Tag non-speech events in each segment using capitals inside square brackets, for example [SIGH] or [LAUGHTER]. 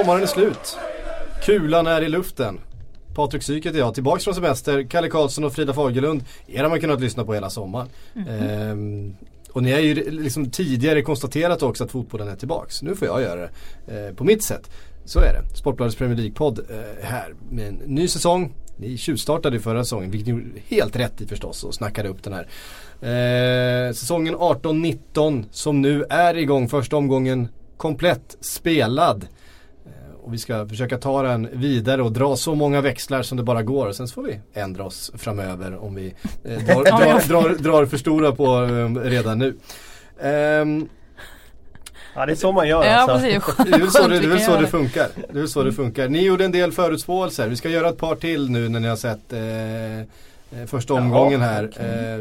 Sommaren är slut. Kulan är i luften. Patrik Syk heter jag, tillbaks från semester. Kalle Karlsson och Frida Fagerlund. Er har man kunnat lyssna på hela sommaren. Mm -hmm. och ni har ju liksom tidigare konstaterat också att fotbollen är tillbaks. Nu får jag göra det eh, på mitt sätt. Så är det. Sportbladets Premier League-podd eh, här med en ny säsong. Ni tjuvstartade förra säsongen, vilket ni gjorde helt rätt i förstås och snackade upp den här. Eh, säsongen 18-19 som nu är igång, första omgången komplett spelad. Och vi ska försöka ta den vidare och dra så många växlar som det bara går. Och sen så får vi ändra oss framöver om vi eh, drar, [LAUGHS] drar, drar, drar, för stora på eh, redan nu. Um, Ja det är så man gör ja, alltså. Precis. [LAUGHS] Det är väl så, det, det, är så det funkar. Det är väl så det funkar. Ni gjorde en del förutspåelser. Vi ska göra ett par till nu när ni har sett eh, eh första omgången här. Eh,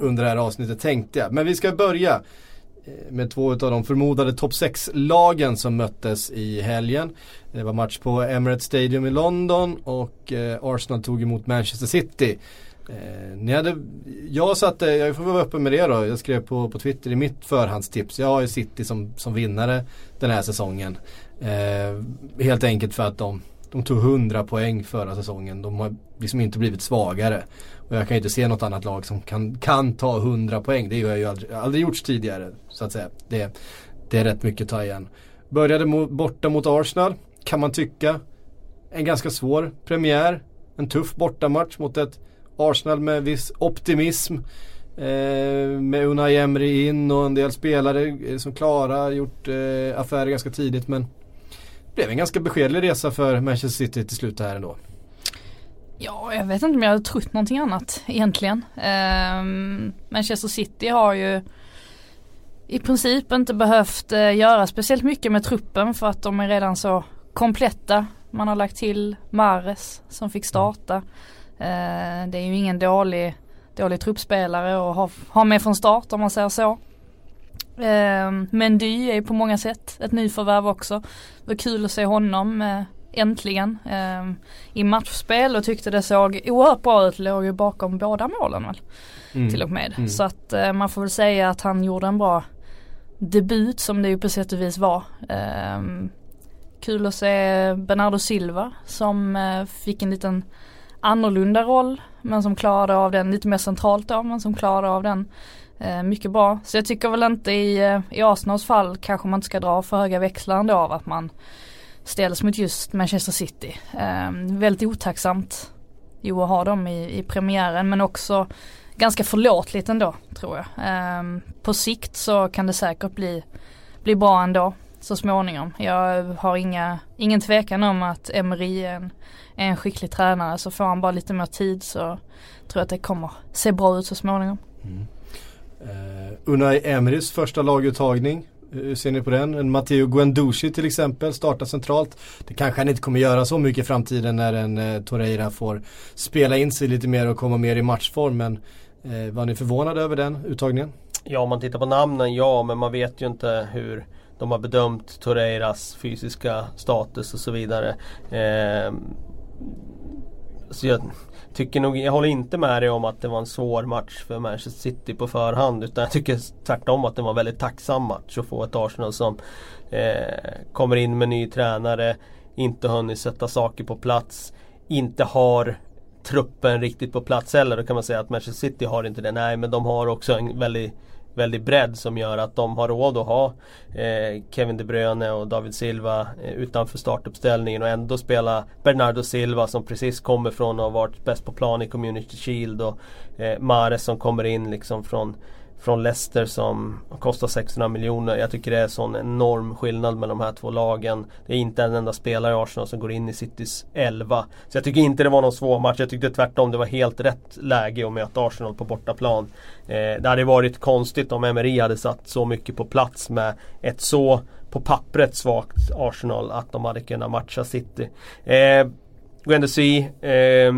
under det här avsnittet tänkte jag. Men vi ska börja Eh, med två av de förmodade topp 6-lagen som möttes i helgen. Det var match på Emirates Stadium i London och eh, Arsenal tog emot Manchester City. Eh, ni hade, jag satte, jag får vara öppen med det då. Jag skrev på, på Twitter i mitt förhandstips. Jag har ju City som, som vinnare den här säsongen. Eh, helt enkelt för att de, de tog 100 poäng förra säsongen. De har liksom inte blivit svagare. Och jag kan ju inte se något annat lag som kan, kan ta 100 poäng. Det har ju aldrig, aldrig gjorts tidigare. Så att säga. Det, det är rätt mycket att ta igen. Började mot, borta mot Arsenal. Kan man tycka. En ganska svår premiär. En tuff bortamatch mot ett Arsenal med viss optimism. Eh, med Unai Emery in och en del spelare eh, som klara gjort eh, affärer ganska tidigt men det blev en ganska beskedlig resa för Manchester City till slut här ändå. Ja, jag vet inte om jag hade trott någonting annat egentligen. Eh, Manchester City har ju i princip inte behövt eh, göra speciellt mycket med truppen för att de är redan så kompletta. Man har lagt till Mares som fick starta. Eh, det är ju ingen dålig, dålig truppspelare att ha, ha med från start om man säger så. Eh, Mendy är på många sätt ett nyförvärv också. Det var kul att se honom eh, eh, äntligen i matchspel och tyckte det såg oerhört bra ut. Låg ju bakom båda målen väl. Mm. Till och med. Mm. Så att man får väl säga att han gjorde en bra debut som det ju på sätt och vis var. kul att se Bernardo Silva som fick en liten annorlunda roll men som klarade av den lite mer centralt då men som klarade av den eh, mycket bra. Så jag tycker väl inte i, eh, i Arsenals fall kanske man inte ska dra för höga växlar ändå av att man ställs mot just Manchester City. Eh, väldigt otacksamt jo att ha dem i, i premiären men också ganska förlåtligt ändå tror jag. Eh, på sikt så kan det säkert bli, bli bra ändå så småningom. Jag har inga, ingen tvekan om att Emery är en, är en skicklig tränare så får han bara lite mer tid så tror jag att det kommer se bra ut så småningom. Mm. Uh, Unai Emerys första laguttagning. Hur ser ni på den? En Matteo Guendouzi till exempel startar centralt. Det kanske han inte kommer göra så mycket i framtiden när en eh, Torreira får spela in sig lite mer och komma mer i matchform. Men eh, var ni förvånade över den uttagningen? Ja om man tittar på namnen ja men man vet ju inte hur de har bedömt Torreiras fysiska status och så vidare. Eh, så jag tycker nog, jag håller inte med dig om att det var en svår match för Manchester City på förhand. Utan jag tycker tvärtom att det var en väldigt tacksam match att få ett Arsenal som eh, kommer in med ny tränare, inte hunnit sätta saker på plats, inte har truppen riktigt på plats heller. Då kan man säga att Manchester City har inte det. Nej men de har också en väldigt väldig bredd som gör att de har råd att ha eh, Kevin De Bruyne och David Silva eh, utanför startuppställningen och ändå spela Bernardo Silva som precis kommer från att ha varit bäst på plan i Community Shield och eh, Mares som kommer in liksom från från Leicester som kostar 600 miljoner. Jag tycker det är sån enorm skillnad mellan de här två lagen. Det är inte en enda spelare i Arsenal som går in i Citys 11. Så jag tycker inte det var någon svår match. Jag tyckte tvärtom det var helt rätt läge att möta Arsenal på bortaplan. Eh, det hade varit konstigt om Emery hade satt så mycket på plats med ett så på pappret svagt Arsenal att de hade kunnat matcha City. Eh, Guendouzi, eh,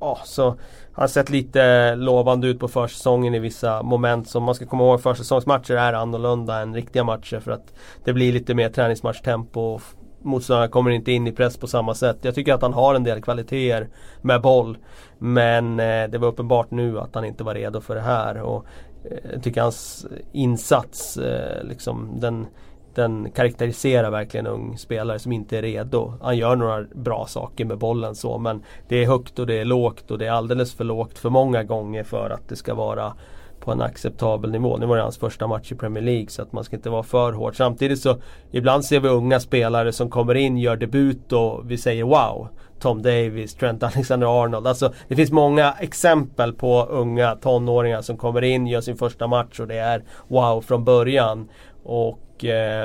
ja, så har sett lite lovande ut på försäsongen i vissa moment. Så man ska komma ihåg att försäsongsmatcher är annorlunda än riktiga matcher för att det blir lite mer träningsmatchtempo. Motståndarna kommer inte in i press på samma sätt. Jag tycker att han har en del kvaliteter med boll. Men eh, det var uppenbart nu att han inte var redo för det här. Och eh, jag tycker hans insats, eh, liksom den den karaktäriserar verkligen en ung spelare som inte är redo. Han gör några bra saker med bollen så men det är högt och det är lågt och det är alldeles för lågt för många gånger för att det ska vara på en acceptabel nivå. Nu var det hans första match i Premier League så att man ska inte vara för hård. Samtidigt så ibland ser vi unga spelare som kommer in, gör debut och vi säger wow. Tom Davis, Trent Alexander-Arnold. Alltså det finns många exempel på unga tonåringar som kommer in, gör sin första match och det är wow från början. Och eh,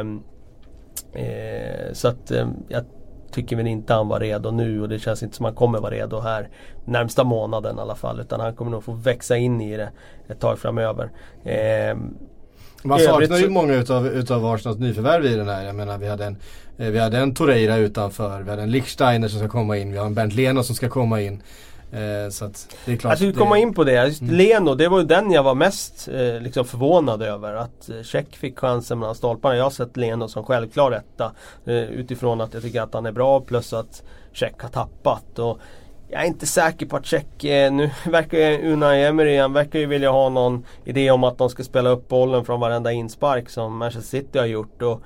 eh, Så att eh, jag tycker väl inte han var redo nu och det känns inte som han kommer vara redo här närmsta månaden i alla fall. Utan han kommer nog få växa in i det ett tag framöver. Eh, man saknar ju många utav, utav Arsenals nyförvärv i den här. Jag menar vi hade en, eh, vi hade en Torreira utanför, vi hade en Lichsteiner som ska komma in, vi har en Bernt Leno som ska komma in. Eh, så att det är klart. Jag skulle komma in på det. Just mm. Leno, det var ju den jag var mest eh, liksom förvånad över. Att eh, Check fick chansen mellan stolparna. Jag har sett Leno som självklar etta. Eh, utifrån att jag tycker att han är bra plus att Check har tappat. Och jag är inte säker på att Check, eh, nu [LAUGHS] verkar Unai Emery, han verkar ju vilja ha någon idé om att de ska spela upp bollen från varenda inspark som Manchester City har gjort. Och,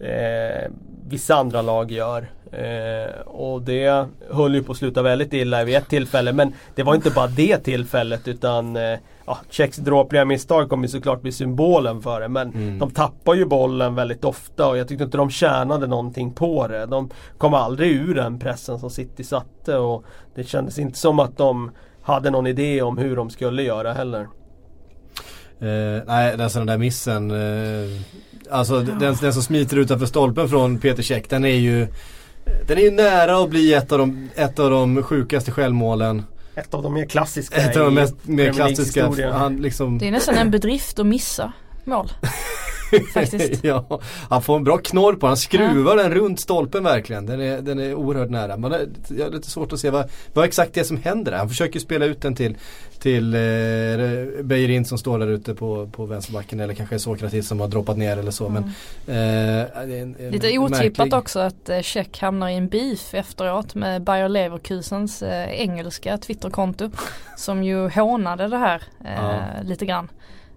eh, vissa andra lag gör. Eh, och det höll ju på att sluta väldigt illa vid ett tillfälle. Men det var inte bara det tillfället utan eh, ja, Czechs dråpliga misstag kommer såklart bli symbolen för det. Men mm. de tappar ju bollen väldigt ofta och jag tyckte inte de tjänade någonting på det. De kom aldrig ur den pressen som City satte och det kändes inte som att de hade någon idé om hur de skulle göra heller. Eh, nej, alltså den där missen. Eh, alltså ja. den, den som smiter utanför stolpen från Peter Käck, den är ju den är ju nära att bli ett av de, ett av de sjukaste självmålen. Ett av de mer klassiska Ett av de mest, mer klassiska. Han liksom... Det är nästan en bedrift att missa mål. [LAUGHS] [LAUGHS] Faktiskt. ja, han får en bra knorr på Han skruvar ja. den runt stolpen verkligen. Den är, den är oerhört nära. Man har, jag har lite svårt att se vad, vad exakt det är som händer där. Han försöker spela ut den till, till eh, Beirin som står där ute på, på vänsterbacken. Eller kanske Sokratis som har droppat ner eller så. Mm. Men, eh, en, en lite otippat märklig... också att eh, Check hamnar i en beef efteråt med Bayer Leverkusens eh, engelska Twitterkonto. som ju hånade det här eh, ja. lite grann.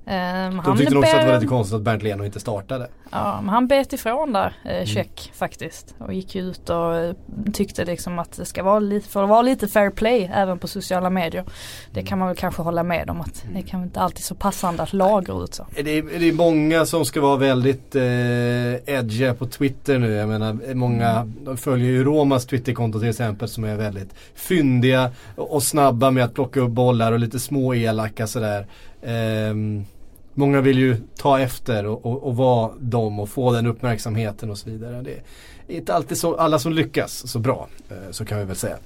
Um, De tyckte nog också att det var lite konstigt att Bernt Leno inte startade. Ja, men han bet ifrån där, eh, mm. check mm. faktiskt. Och gick ut och eh, tyckte liksom att det ska vara lite, får vara lite fair play även på sociala medier. Det kan man väl kanske hålla med om att det kan inte alltid så passande att lagra ut så. Det är, det är många som ska vara väldigt eh, edgiga på Twitter nu. Jag menar många, mm. de följer ju Romas Twitterkonto till exempel som är väldigt fyndiga och snabba med att plocka upp bollar och lite små elaka sådär. Eh, Många vill ju ta efter och, och, och vara dem och få den uppmärksamheten och så vidare. Det är inte alltid så, alla som lyckas så bra. Eh, så kan vi väl säga.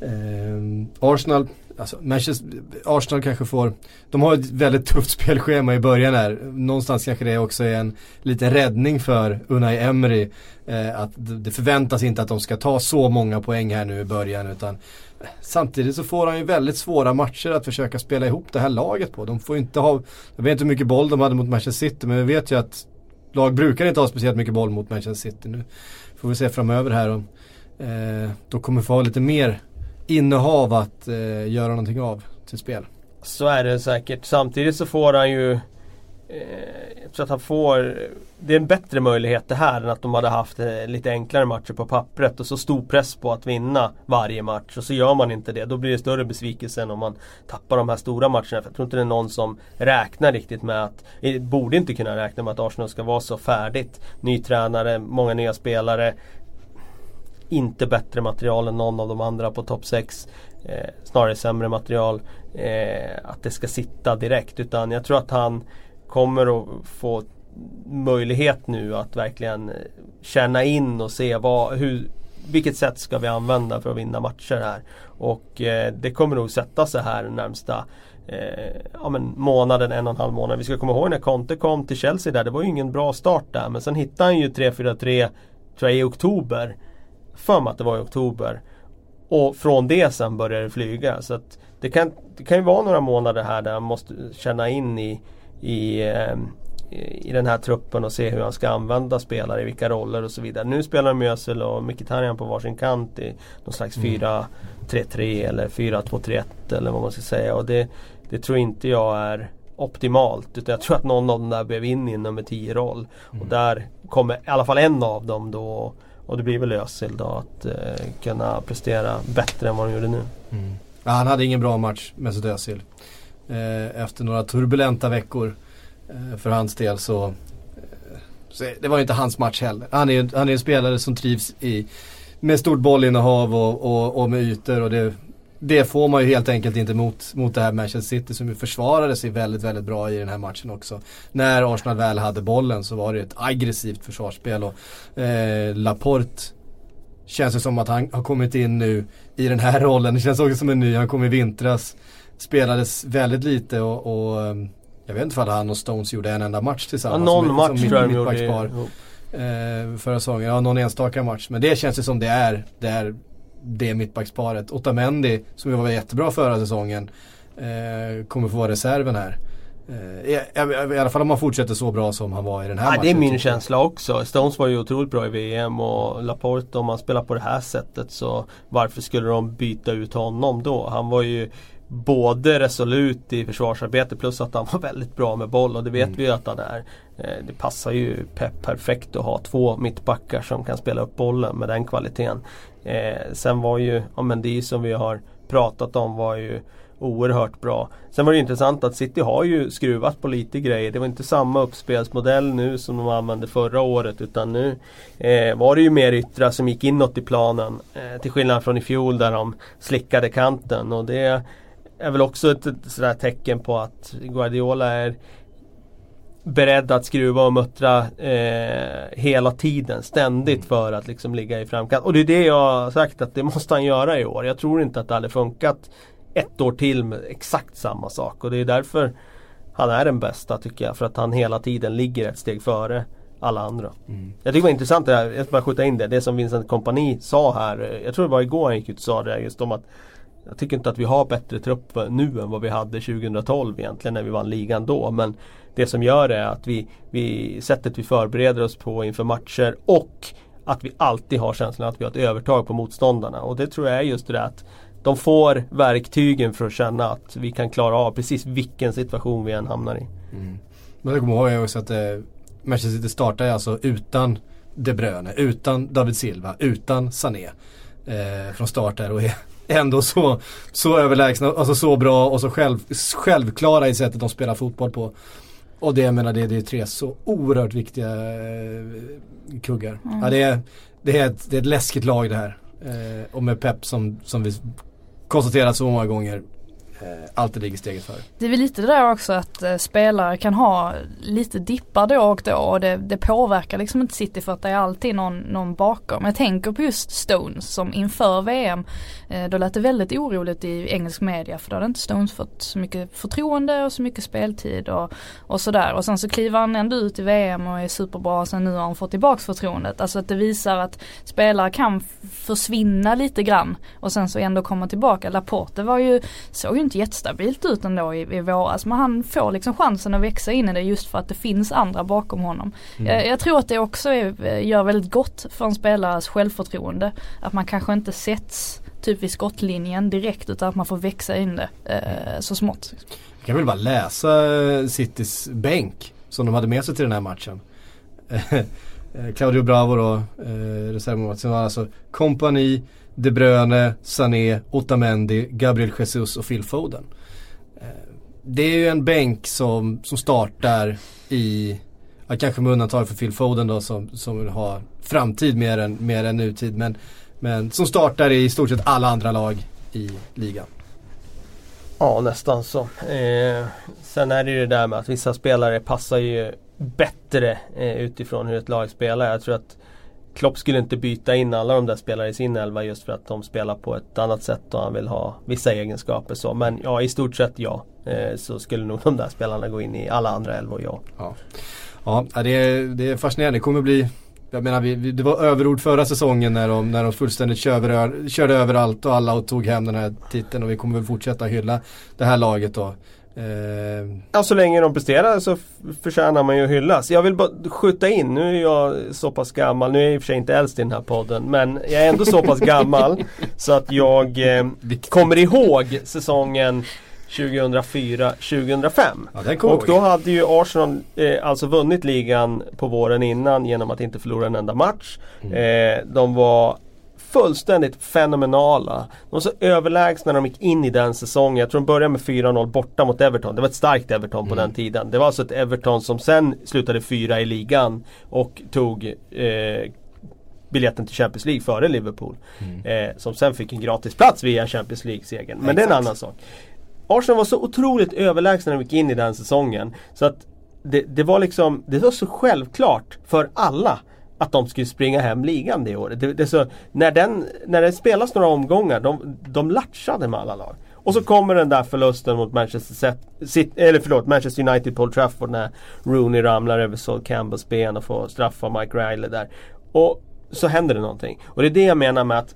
Eh, Arsenal, alltså Manchester, Arsenal kanske får, de har ett väldigt tufft [LAUGHS] spelschema i början här. Någonstans kanske det också är en liten räddning för Unai Emery. Eh, att det förväntas inte att de ska ta så många poäng här nu i början utan eh, Samtidigt så får han ju väldigt svåra matcher att försöka spela ihop det här laget på. De får inte ha, jag vet inte hur mycket boll de hade mot Manchester City men vi vet ju att lag brukar inte ha speciellt mycket boll mot Manchester City. Nu får vi se framöver här om eh, då kommer få ha lite mer innehav att eh, göra någonting av till spel. Så är det säkert. Samtidigt så får han ju Eh, så att han får Det är en bättre möjlighet det här än att de hade haft eh, lite enklare matcher på pappret och så stor press på att vinna varje match och så gör man inte det. Då blir det större besvikelse än om man tappar de här stora matcherna. För jag tror inte det är någon som räknar riktigt med att Borde inte kunna räkna med att Arsenal ska vara så färdigt. Ny tränare, många nya spelare inte bättre material än någon av de andra på topp 6. Eh, snarare sämre material. Eh, att det ska sitta direkt. Utan jag tror att han kommer att få möjlighet nu att verkligen eh, känna in och se vad, hur, vilket sätt ska vi använda för att vinna matcher här. Och eh, det kommer nog sätta sig här närmsta eh, ja, men månaden, en och en halv månad. Vi ska komma ihåg när Conte kom till Chelsea där, det var ju ingen bra start där. Men sen hittade han ju 3-4-3 tror jag i oktober. För mig att det var i oktober. Och från det sen började det flyga. Så att det, kan, det kan ju vara några månader här där han måste känna in i i, ehm, i den här truppen och se hur han ska använda spelare i vilka roller och så vidare. Nu spelar Mösel och Mkhitaryan på varsin kant i någon slags mm. 4-3-3 eller 4-2-3-1 eller vad man ska säga. Och det, det tror inte jag är optimalt. Utan jag tror att någon av dem där blev in i en nummer 10-roll. Mm. Och där kommer i alla fall en av dem då och det blir väl Özil då att eh, kunna prestera bättre än vad de gjorde nu. Mm. Ja, han hade ingen bra match Mesut Özil. Eh, efter några turbulenta veckor eh, för hans del så, eh, så, Det var inte hans match heller. Han är, han är en spelare som trivs i med stort bollinnehav och, och, och med ytor och det, det får man ju helt enkelt inte mot, mot det här Manchester City som ju försvarade sig väldigt, väldigt bra i den här matchen också. När Arsenal väl hade bollen så var det ett aggressivt försvarsspel och eh, Laporte känns det som att han har kommit in nu i den här [LAUGHS] rollen. Det känns också som en ny, han kom i vintras. Spelades väldigt lite och, och ehm, jag vet inte om han och Stones gjorde en enda match tillsammans. Ja, någon som, match som tror jag de gjorde. Eh, förra säsongen, ja någon enstaka match. Men det känns ju som det är, det är det mittbacksparet. Otamendi, som ju var jättebra förra säsongen, eh, kommer få vara reserven här. Eh, I, I, alla fall om han fortsätter så bra som han var i den här ja, matchen. Det är min känsla också. Stones var ju otroligt bra i VM och Laporte om man spelar på det här sättet så varför skulle de byta ut honom då? Han var ju både resolut i försvarsarbete plus att han var [LAUGHS] väldigt bra med boll och det vet mm. vi ju att han är. Eh, det passar ju Pep perfekt att ha två mittbackar som kan spela upp bollen med den kvaliteten. Eh, sen var ju, ja men det som vi har pratat om var ju oerhört bra. Sen var det intressant att City har ju skruvat på lite grejer. Det var inte samma uppspelsmodell nu som de använde förra året utan nu eh, var det ju mer yttra som gick inåt i planen. Eh, till skillnad från i fjol där de slickade kanten och det är väl också ett, ett sådär tecken på att Guardiola är beredd att skruva och muttra eh, hela tiden, ständigt mm. för att liksom ligga i framkant. Och det är det jag har sagt att det måste han göra i år. Jag tror inte att det hade funkat ett år till med exakt samma sak. Och det är därför han är den bästa tycker jag. För att han hela tiden ligger ett steg före alla andra. Mm. Jag tycker det var intressant det här, jag ska bara skjuta in det, det som Vincent Kompani sa här. Jag tror det var igår han gick ut och sa det just om att jag tycker inte att vi har bättre trupp nu än vad vi hade 2012 egentligen när vi vann ligan då. Men det som gör det är att vi, vi sättet vi förbereder oss på inför matcher och att vi alltid har känslan att vi har ett övertag på motståndarna. Och det tror jag är just det att de får verktygen för att känna att vi kan klara av precis vilken situation vi än hamnar i. Mm. Men jag kommer ihåg också att eh, Manchester City startar alltså utan De Bruyne, utan David Silva, utan Sané. Eh, från start där och är [LAUGHS] ändå så, så överlägsna, alltså så bra och så själv, självklara i sättet de spelar fotboll på. Och det jag menar det, det är tre så oerhört viktiga eh, kuggar. Mm. Ja, det, är, det, är ett, det är ett läskigt lag det här. Eh, och med Pep som, som vi konstaterat så många gånger eh, alltid ligger steget före. Det är väl lite det där också att eh, spelare kan ha lite dippar då och då och det, det påverkar liksom inte City för att det är alltid någon, någon bakom. Jag tänker på just Stones som inför VM, eh, då lät det väldigt oroligt i engelsk media för då hade inte Stones fått så mycket förtroende och så mycket speltid och, och sådär. Och sen så kliver han ändå ut i VM och är superbra och sen nu har han fått tillbaks förtroendet. Alltså att det visar att spelare kan försvinna lite grann och sen så ändå komma tillbaka. Laporte var ju, såg ju inte jättestabilt ut ändå i, i våras. Men han får liksom chansen att växa in i det just för att det finns andra bakom honom. Mm. Jag, jag, tror att det också är, gör väldigt gott för en spelares självförtroende. Att man kanske inte sätts typ vid skottlinjen direkt utan att man får växa in det eh, så smått. Jag kan väl bara läsa eh, Citys bänk som de hade med sig till den här matchen. [LAUGHS] Eh, Claudio Bravo då, eh, reservmålvakt. Alltså kompani, de Bruyne, Sané, Otamendi, Gabriel Jesus och Phil Foden. Eh, det är ju en bänk som, som startar i, ja, kanske med undantag för Phil Foden då som, som vill ha framtid mer än, mer än nutid. Men, men som startar i stort sett alla andra lag i ligan. Ja nästan så. Eh, sen är det ju det där med att vissa spelare passar ju bättre eh, utifrån hur ett lag spelar. Jag tror att Klopp skulle inte byta in alla de där spelarna i sin elva just för att de spelar på ett annat sätt och han vill ha vissa egenskaper så. Men ja, i stort sett ja. Eh, så skulle nog de där spelarna gå in i alla andra elvor, ja. Ja, ja det, är, det är fascinerande. Det kommer bli jag menar, vi, det var överord förra säsongen när de, när de fullständigt körde, körde över allt och alla och tog hem den här titeln och vi kommer väl fortsätta hylla det här laget då. Eh... Ja, så länge de presterar så förtjänar man ju att hyllas. Jag vill bara skjuta in, nu är jag så pass gammal, nu är jag i och för sig inte äldst i den här podden, men jag är ändå så pass gammal [LAUGHS] så att jag eh, kommer ihåg säsongen 2004-2005. Ja, och då hade ju Arsenal eh, alltså vunnit ligan på våren innan genom att inte förlora en enda match. Mm. Eh, de var fullständigt fenomenala. De var så överlägsna när de gick in i den säsongen. Jag tror de började med 4-0 borta mot Everton. Det var ett starkt Everton mm. på den tiden. Det var alltså ett Everton som sen slutade fyra i ligan och tog eh, biljetten till Champions League före Liverpool. Mm. Eh, som sen fick en gratis plats via Champions League-segern. Men Exakt. det är en annan sak. Arsenal var så otroligt överlägsna när de gick in i den säsongen. Så att det, det, var liksom, det var så självklart för alla att de skulle springa hem ligan det året. Det, det så, när, den, när det spelas några omgångar, de, de latchade med alla lag. Och så kommer den där förlusten mot Manchester, City, eller förlåt, Manchester United på Old Trafford när Rooney ramlar över Sol Campbells ben och får straffa Mike Riley där. Och så händer det någonting. Och det är det jag menar med att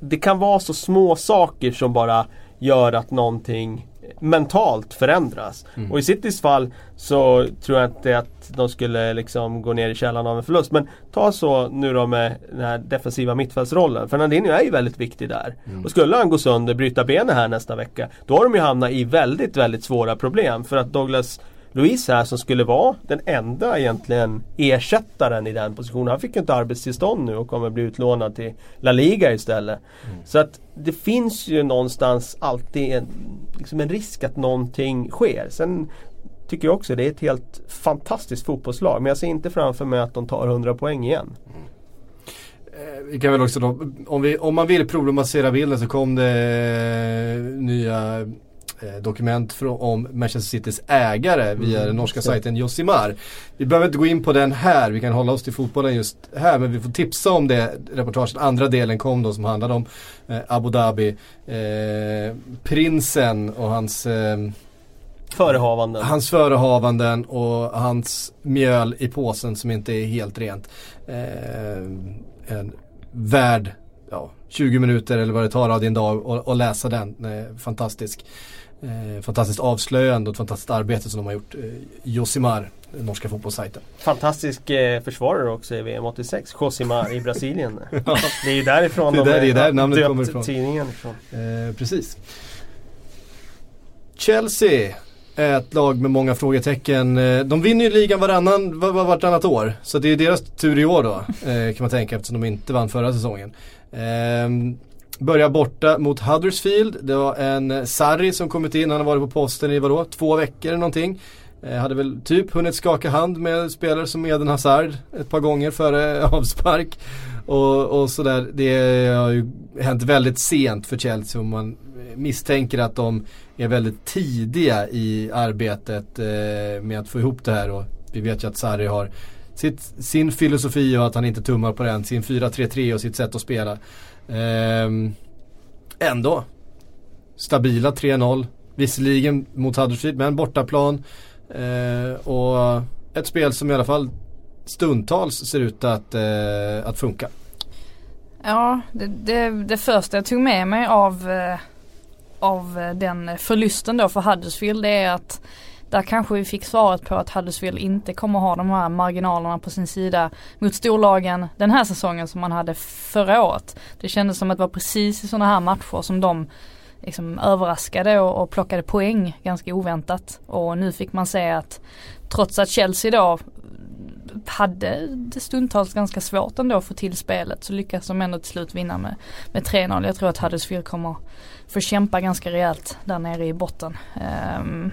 det kan vara så små saker som bara gör att någonting mentalt förändras. Mm. Och i Citys fall så tror jag inte att de skulle liksom gå ner i källan av en förlust. Men ta så nu då med den här defensiva mittfältsrollen. Fernandinho är ju väldigt viktig där. Mm. Och skulle han gå sönder, bryta benet här nästa vecka. Då har de ju hamnat i väldigt, väldigt svåra problem. För att Douglas Louise här som skulle vara den enda egentligen ersättaren i den positionen. Han fick ju inte arbetstillstånd nu och kommer bli utlånad till La Liga istället. Mm. Så att det finns ju någonstans alltid en, liksom en risk att någonting sker. Sen tycker jag också det är ett helt fantastiskt fotbollslag men jag ser inte framför mig att de tar 100 poäng igen. Mm. Vi kan väl också då, om, vi, om man vill problematisera bilden så kom det nya Eh, dokument om Manchester Citys ägare via mm, den norska sajten Josimar. Vi behöver inte gå in på den här, vi kan hålla oss till fotbollen just här men vi får tipsa om det reportaget. Andra delen kom då som handlade om eh, Abu Dhabi, eh, prinsen och hans eh, Förehavanden. Hans förehavanden och hans mjöl i påsen som inte är helt rent. Eh, en värd ja, 20 minuter eller vad det tar av din dag och, läsa den. Eh, fantastisk. Eh, fantastiskt avslöjande och ett fantastiskt arbete som de har gjort. Eh, Josimar, norska fotbollssajten. Fantastisk eh, försvarare också i VM 86, Josimar i Brasilien. [LAUGHS] ja. Det är ju därifrån det är där, de är där namnet kommer ifrån. tidningen ifrån. Eh, precis. Chelsea är ett lag med många frågetecken. Eh, de vinner ju ligan varannan, var, vartannat år. Så det är deras tur i år då, eh, kan man tänka eftersom de inte vann förra säsongen. Börjar borta mot Huddersfield. Det var en Sarri som kommit in. Han har varit på posten i vadå? Två veckor eller någonting. Eh, hade väl typ hunnit skaka hand med spelare som Eden Hazard ett par gånger före [LAUGHS] avspark. Och, och sådär. Det har ju hänt väldigt sent för Chelsea och man misstänker att de är väldigt tidiga i arbetet eh, med att få ihop det här. Och vi vet ju att Sarri har sitt, sin filosofi och att han inte tummar på den. Sin 4-3-3 och sitt sätt att spela. Eh, ändå. Stabila 3-0. Visserligen mot Huddersfield men bortaplan. Eh, och ett spel som i alla fall stundtals ser ut att, eh, att funka. Ja, det, det, det, första jag tog med mig av, eh, av eh, den förlusten då för Huddersfield det är att där kanske vi fick svaret på att Huddersfield inte kommer ha de här marginalerna på sin sida mot storlagen den här säsongen som man hade förra året. Det kändes som att det var precis i sådana här matcher som de liksom överraskade och, och plockade poäng ganska oväntat. Och nu fick man se att trots att Chelsea då hade det stundtals ganska svårt ändå att få till spelet så lyckas de ändå till slut vinna med, med 3-0. Jag tror att Huddersfield kommer få kämpa ganska rejält där nere i botten. Um,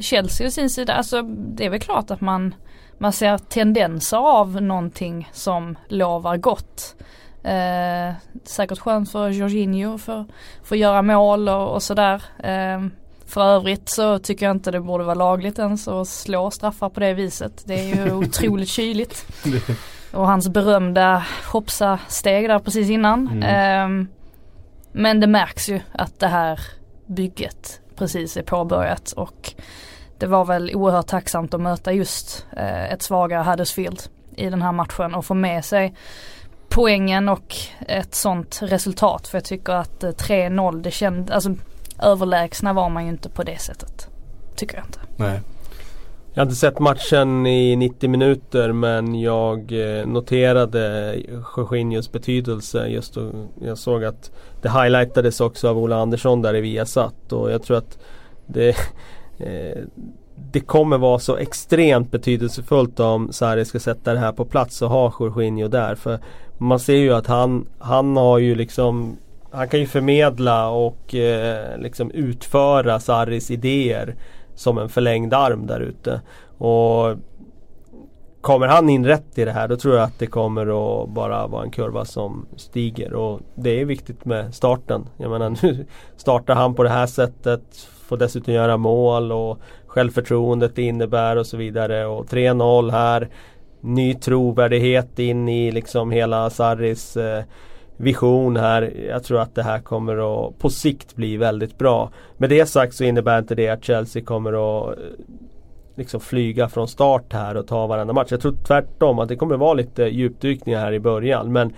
Chelsea å sin sida, alltså det är väl klart att man, man ser tendenser av någonting som lovar gott. Eh, säkert skönt för Jorginho för, för att göra mål och, och sådär. Eh, för övrigt så tycker jag inte det borde vara lagligt ens att slå straffar på det viset. Det är ju [LAUGHS] otroligt kyligt. och hans berömda hoppsa-steg där precis innan. Mm. Eh, men det märks ju att det här bygget precis är påbörjat och det var väl oerhört tacksamt att möta just eh, ett svagare Huddersfield i den här matchen och få med sig poängen och ett sånt resultat. För jag tycker att eh, 3-0 det kändes, alltså överlägsna var man ju inte på det sättet. Tycker jag inte. Nej. Jag har inte sett matchen i 90 minuter men jag eh, noterade Jorginhos betydelse just och jag såg att det highlightades också av Ola Andersson där i Viasat och jag tror att det, [LAUGHS] eh, det kommer vara så extremt betydelsefullt om Sarri ska sätta det här på plats och ha Jorginho där. För man ser ju att han, han har ju liksom Han kan ju förmedla och eh, liksom utföra Sarris idéer som en förlängd arm där ute. Och Kommer han in rätt i det här då tror jag att det kommer att bara vara en kurva som stiger och det är viktigt med starten. Jag menar nu [LAUGHS] startar han på det här sättet, får dessutom göra mål och självförtroendet det innebär och så vidare och 3-0 här. Ny trovärdighet in i liksom hela Sarris eh, vision här. Jag tror att det här kommer att på sikt bli väldigt bra. Med det sagt så innebär inte det att Chelsea kommer att eh, liksom flyga från start här och ta varenda match. Jag tror tvärtom att det kommer att vara lite djupdykningar här i början. Men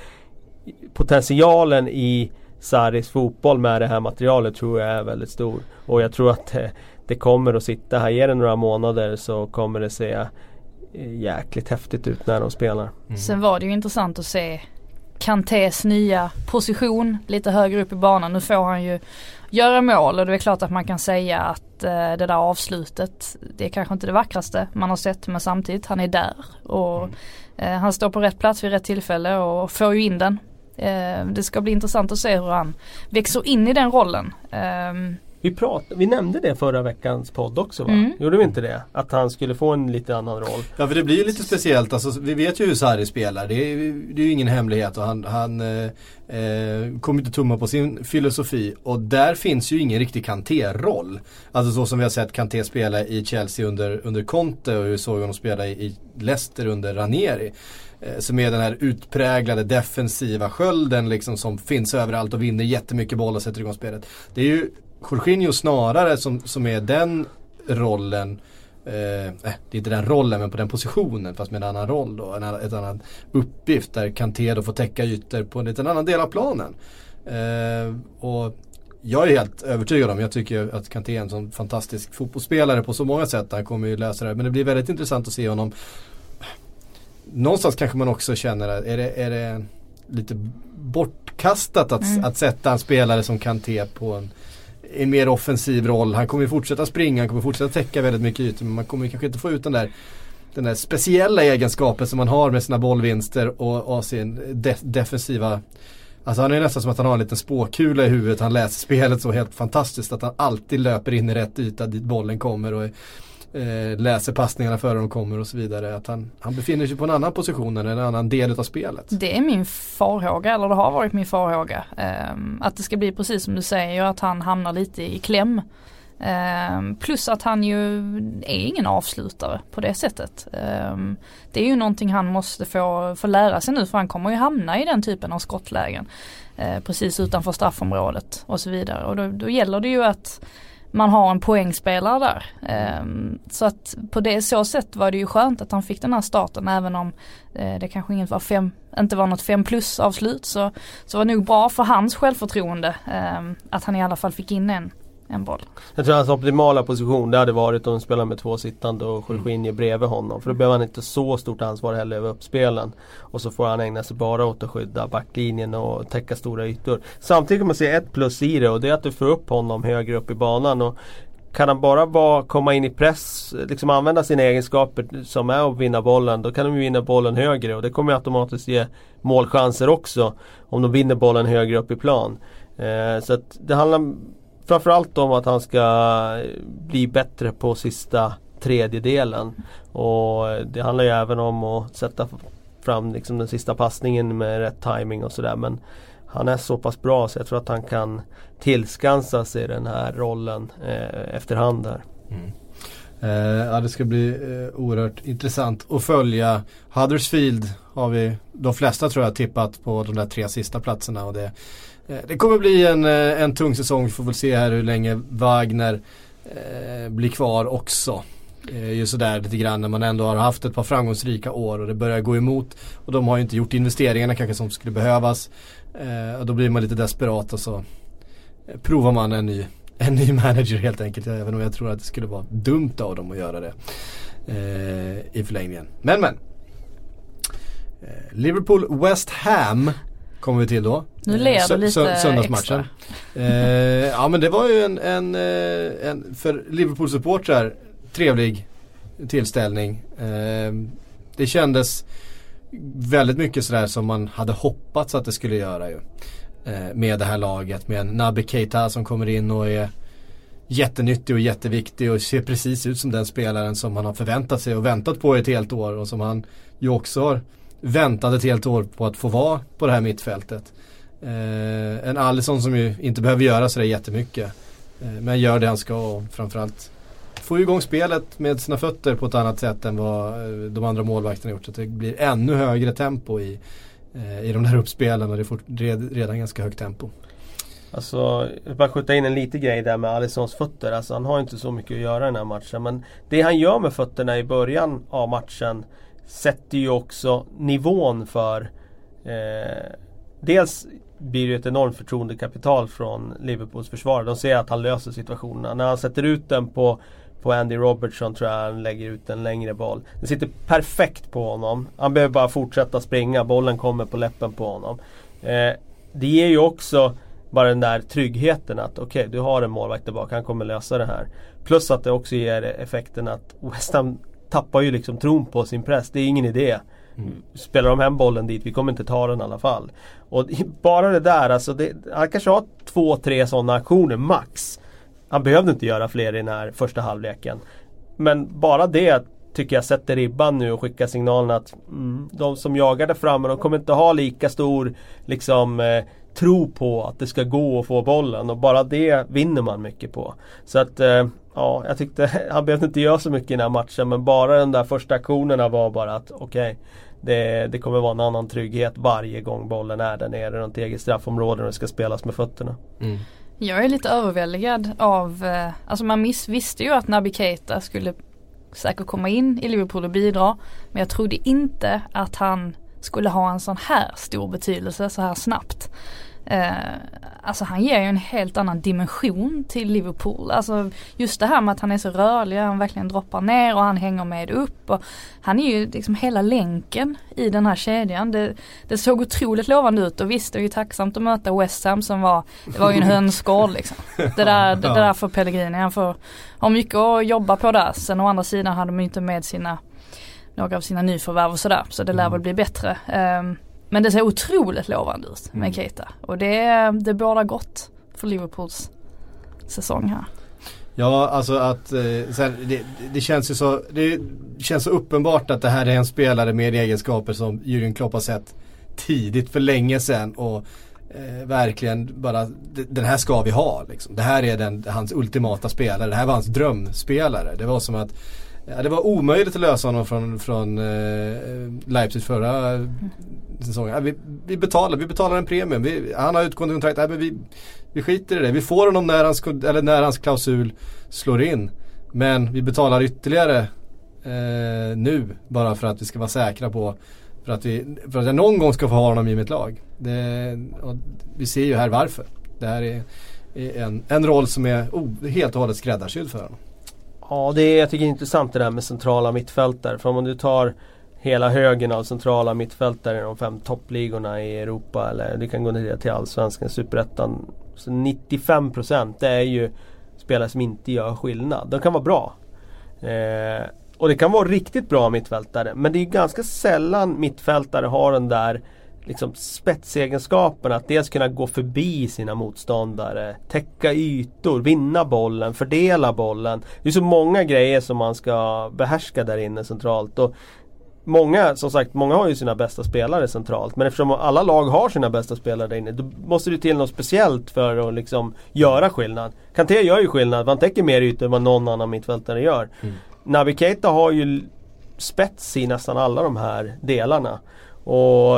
potentialen i Saris fotboll med det här materialet tror jag är väldigt stor. Och jag tror att det, det kommer att sitta här. Ger det några månader så kommer det se eh, jäkligt häftigt ut när de spelar. Mm. Sen var det ju intressant att se Kantés nya position lite högre upp i banan. Nu får han ju göra mål och det är klart att man kan säga att eh, det där avslutet det är kanske inte det vackraste man har sett men samtidigt han är där och mm. eh, han står på rätt plats vid rätt tillfälle och får ju in den. Eh, det ska bli intressant att se hur han växer in i den rollen. Vi, prat, vi nämnde det förra veckans podd också va? Mm. Gjorde vi inte det? Att han skulle få en lite annan roll. Ja för det blir ju lite speciellt. Alltså, vi vet ju hur Sarri spelar. Det är, det är ju ingen hemlighet. Och han, han eh, eh, kommer inte tumma på sin filosofi. Och där finns ju ingen riktig Kanté-roll. Alltså så som vi har sett Kanté spela i Chelsea under, under Conte och vi såg honom spela i, i Leicester under Ranieri eh, som är den här utpräglade defensiva skölden liksom som finns överallt och vinner jättemycket boll och sätter igång spelet. Det är ju Jorginho snarare som, som är den rollen Eh, det är inte den rollen men på den positionen fast med en annan roll då. En, ett annan uppgift där Kanté då får täcka ytor på en liten annan del av planen. Eh, och jag är helt övertygad om, jag tycker att Kanté är en sån fantastisk fotbollsspelare på så många sätt. Han kommer ju lösa det. Men det blir väldigt intressant att se honom. Någonstans kanske man också känner, är det, är det lite bortkastat att, mm. att sätta en spelare som Kanté på en i en mer offensiv roll. Han kommer fortsätta springa, han kommer fortsätta täcka väldigt mycket ytor. Men man kommer kanske inte få ut den där den där speciella egenskapen som man har med sina bollvinster och, och sin de defensiva Alltså han är nästan som att han har en liten spåkula i huvudet. Han läser spelet så helt fantastiskt att han alltid löper in i rätt yta dit bollen kommer och eh, läser passningarna före de kommer och så vidare. Att han, han befinner sig på en annan position eller en annan del av spelet. Det är min farhåga, eller det har varit min farhåga. Eh, att det ska bli precis som du säger, att han hamnar lite i kläm. Eh, plus att han ju är ingen avslutare på det sättet. Eh, det är ju någonting han måste få, få lära sig nu för han kommer ju hamna i den typen av skottlägen. Eh, precis utanför straffområdet och så vidare. Och då, då gäller det ju att man har en poängspelare där. Ehm, så att på det så sätt var det ju skönt att han fick den här starten även om eh, det kanske inte var, fem, inte var något fem plus avslut så, så var det nog bra för hans självförtroende ehm, att han i alla fall fick in en en boll. Jag tror hans optimala position det hade varit om spela med två sittande och Jorginho mm. bredvid honom. För då behöver han inte så stort ansvar heller över uppspelen. Och så får han ägna sig bara åt att skydda backlinjen och täcka stora ytor. Samtidigt kan man se ett plus i det och det är att du får upp honom högre upp i banan. Och kan han bara vara, komma in i press, liksom använda sina egenskaper som är att vinna bollen. Då kan de vinna bollen högre och det kommer automatiskt ge målchanser också. Om de vinner bollen högre upp i plan. Eh, så att det handlar framförallt om att han ska eh, bli bättre på sista tredjedelen. Och eh, det handlar ju även om att sätta fram liksom den sista passningen med rätt timing och sådär. Men han är så pass bra så jag tror att han kan tillskansa sig den här rollen eh, efterhand här. Mm. Eh, ja, det ska bli eh, oerhört intressant att följa. Huddersfield har vi, de flesta tror jag, tippat på de där tre sista platserna. Och det, Eh, det kommer bli en, eh, en tung säsong. Vi får väl se här hur länge Wagner eh, blir kvar också. Eh, ju sådär lite grann när man ändå har haft ett par framgångsrika år och det börjar gå emot. Och de har ju inte gjort investeringarna kanske som skulle behövas. Eh, och då blir man lite desperat och så eh, provar man en ny [LAUGHS] en ny manager helt enkelt. Även om jag tror att det skulle vara dumt av dem att göra det eh, i förlängningen. Men men. Eh, Liverpool West Ham kommer vi till då. Nu ler du lite söndagsmatchen. Eh, ja men det var ju en, en, eh, en för Liverpool-supportrar trevlig tillställning. Eh, det kändes väldigt mycket sådär som man hade hoppats att det skulle göra ju. Eh, med det här laget med Naby Keita som kommer in och är jättenyttig och jätteviktig och ser precis ut som den spelaren som man har förväntat sig och väntat på ett helt år och som han ju också har väntat ett helt år på att få vara på det här mittfältet. Eh, en Alisson som ju inte behöver göra sådär jättemycket. Eh, men gör det han ska och framförallt får igång spelet med sina fötter på ett annat sätt än vad eh, de andra målvakterna gjort. Så att det blir ännu högre tempo i, Eh, i de där uppspelen och det är redan ganska högt tempo. Alltså, jag vill bara skjuta in en liten grej där med Alissons fötter. Alltså, han har inte så mycket att göra i den här matchen. Men det han gör med fötterna i början av matchen sätter ju också nivån för eh, Dels blir det ett enormt förtroendekapital från Liverpools försvar. De ser att han löser situationerna. När han sätter ut den på på Andy Robertson tror jag han lägger ut en längre boll. Den sitter perfekt på honom. Han behöver bara fortsätta springa, bollen kommer på läppen på honom. Eh, det ger ju också bara den där tryggheten att okej, okay, du har en målvakt tillbaka, han kommer lösa det här. Plus att det också ger effekten att West Ham tappar ju liksom tron på sin press. Det är ingen idé. Mm. Spelar de hem bollen dit, vi kommer inte ta den i alla fall. Och bara det där, alltså det, han kanske har två, tre sådana aktioner max. Han behövde inte göra fler i den här första halvleken. Men bara det tycker jag sätter ribban nu och skickar signalen att mm, de som jagade framme de kommer inte ha lika stor liksom, eh, tro på att det ska gå att få bollen och bara det vinner man mycket på. Så att eh, ja, jag tyckte [LAUGHS] han behövde inte göra så mycket i den här matchen men bara den där första aktionerna var bara att okej okay, det, det, kommer vara en annan trygghet varje gång bollen är där nere runt eget straffområde och det ska spelas med fötterna. Mm. Jag är lite överväldigad av, eh, alltså man miss, visste ju att Naby Keita skulle säkert komma in i Liverpool och bidra. Men jag trodde inte att han skulle ha en sån här stor betydelse så här snabbt. Eh, alltså han ger ju en helt annan dimension till Liverpool. Alltså just det här med att han är så rörlig, han verkligen droppar ner och han hänger med upp. Och han är ju liksom hela länken i den här kedjan. Det, det såg otroligt lovande ut och visst det är ju tacksamt att möta West Ham som var, det var ju en [LAUGHS] hönsgård liksom. Det där, det, det där för Pellegrini, han får ha mycket att jobba på där. Sen å andra sidan hade de inte med sina några av sina nyförvärv och sådär. Så det lär mm. väl bli bättre. Um, men det ser otroligt lovande ut med mm. Keita. Och det, det båda gott för Liverpools säsong här. Ja, alltså att eh, här, det, det, känns ju så, det känns så uppenbart att det här är en spelare med egenskaper som Jürgen Klopp har sett tidigt för länge sedan och eh, verkligen bara, den här ska vi ha liksom. Det här är den, hans ultimata spelare, det här var hans drömspelare. Det var som att Ja, det var omöjligt att lösa honom från, från eh, Leipzig förra säsongen. Ja, vi, vi, betalar, vi betalar en premium. Vi, han har utgående kontrakt. Ja, men vi, vi skiter i det. Vi får honom när hans, eller när hans klausul slår in. Men vi betalar ytterligare eh, nu bara för att vi ska vara säkra på för att, vi, för att jag någon gång ska få ha honom i mitt lag. Det, vi ser ju här varför. Det här är, är en, en roll som är oh, helt och hållet skräddarsydd för honom. Ja, det är, jag tycker det är intressant det där med centrala mittfältare. För om du tar hela högen av centrala mittfältare i de fem toppligorna i Europa eller du kan gå ner till Allsvenskan, Superettan. Så 95% det är ju spelare som inte gör skillnad. De kan vara bra. Eh, och det kan vara riktigt bra mittfältare. Men det är ganska sällan mittfältare har den där liksom spetsegenskapen att dels kunna gå förbi sina motståndare, täcka ytor, vinna bollen, fördela bollen. Det är så många grejer som man ska behärska där inne centralt. Och Många, som sagt, många har ju sina bästa spelare centralt. Men eftersom alla lag har sina bästa spelare där inne, då måste det till något speciellt för att liksom göra skillnad. Kanté gör ju skillnad, han täcker mer ytor än vad någon annan mittfältare gör. Mm. Naby Keita har ju spets i nästan alla de här delarna. Och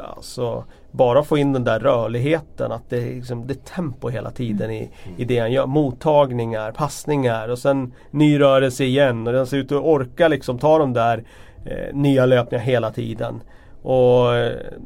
alltså, bara få in den där rörligheten, att det liksom, det är tempo hela tiden i, i det han gör. Mottagningar, passningar och sen ny rörelse igen. Och den ser ut att orka liksom ta de där eh, nya löpningar hela tiden. Och,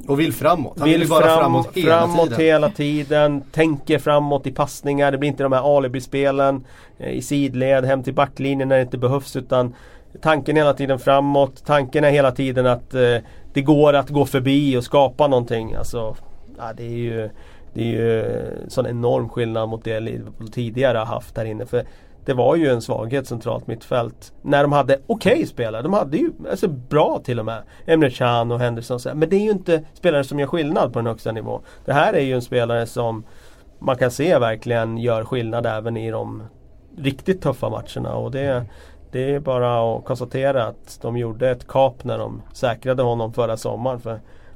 och vill framåt. Han vill, vill bara fram, framåt hela framåt tiden. hela tiden. Tänker framåt i passningar. Det blir inte de här alibispelen eh, i sidled hem till backlinjen när det inte behövs utan tanken hela tiden framåt. Tanken är hela tiden att eh, det går att gå förbi och skapa någonting. Alltså, ja, det är ju det är ju sån enorm skillnad mot det Liverpool tidigare har haft här inne. För det var ju en svaghet centralt mittfält. När de hade okej okay spelare. De hade ju alltså, bra till och med. Emre Can och Henderson. Men det är ju inte spelare som gör skillnad på den högsta nivå. Det här är ju en spelare som man kan se verkligen gör skillnad även i de riktigt tuffa matcherna. Och det, det är bara att konstatera att de gjorde ett kap när de säkrade honom förra sommaren. För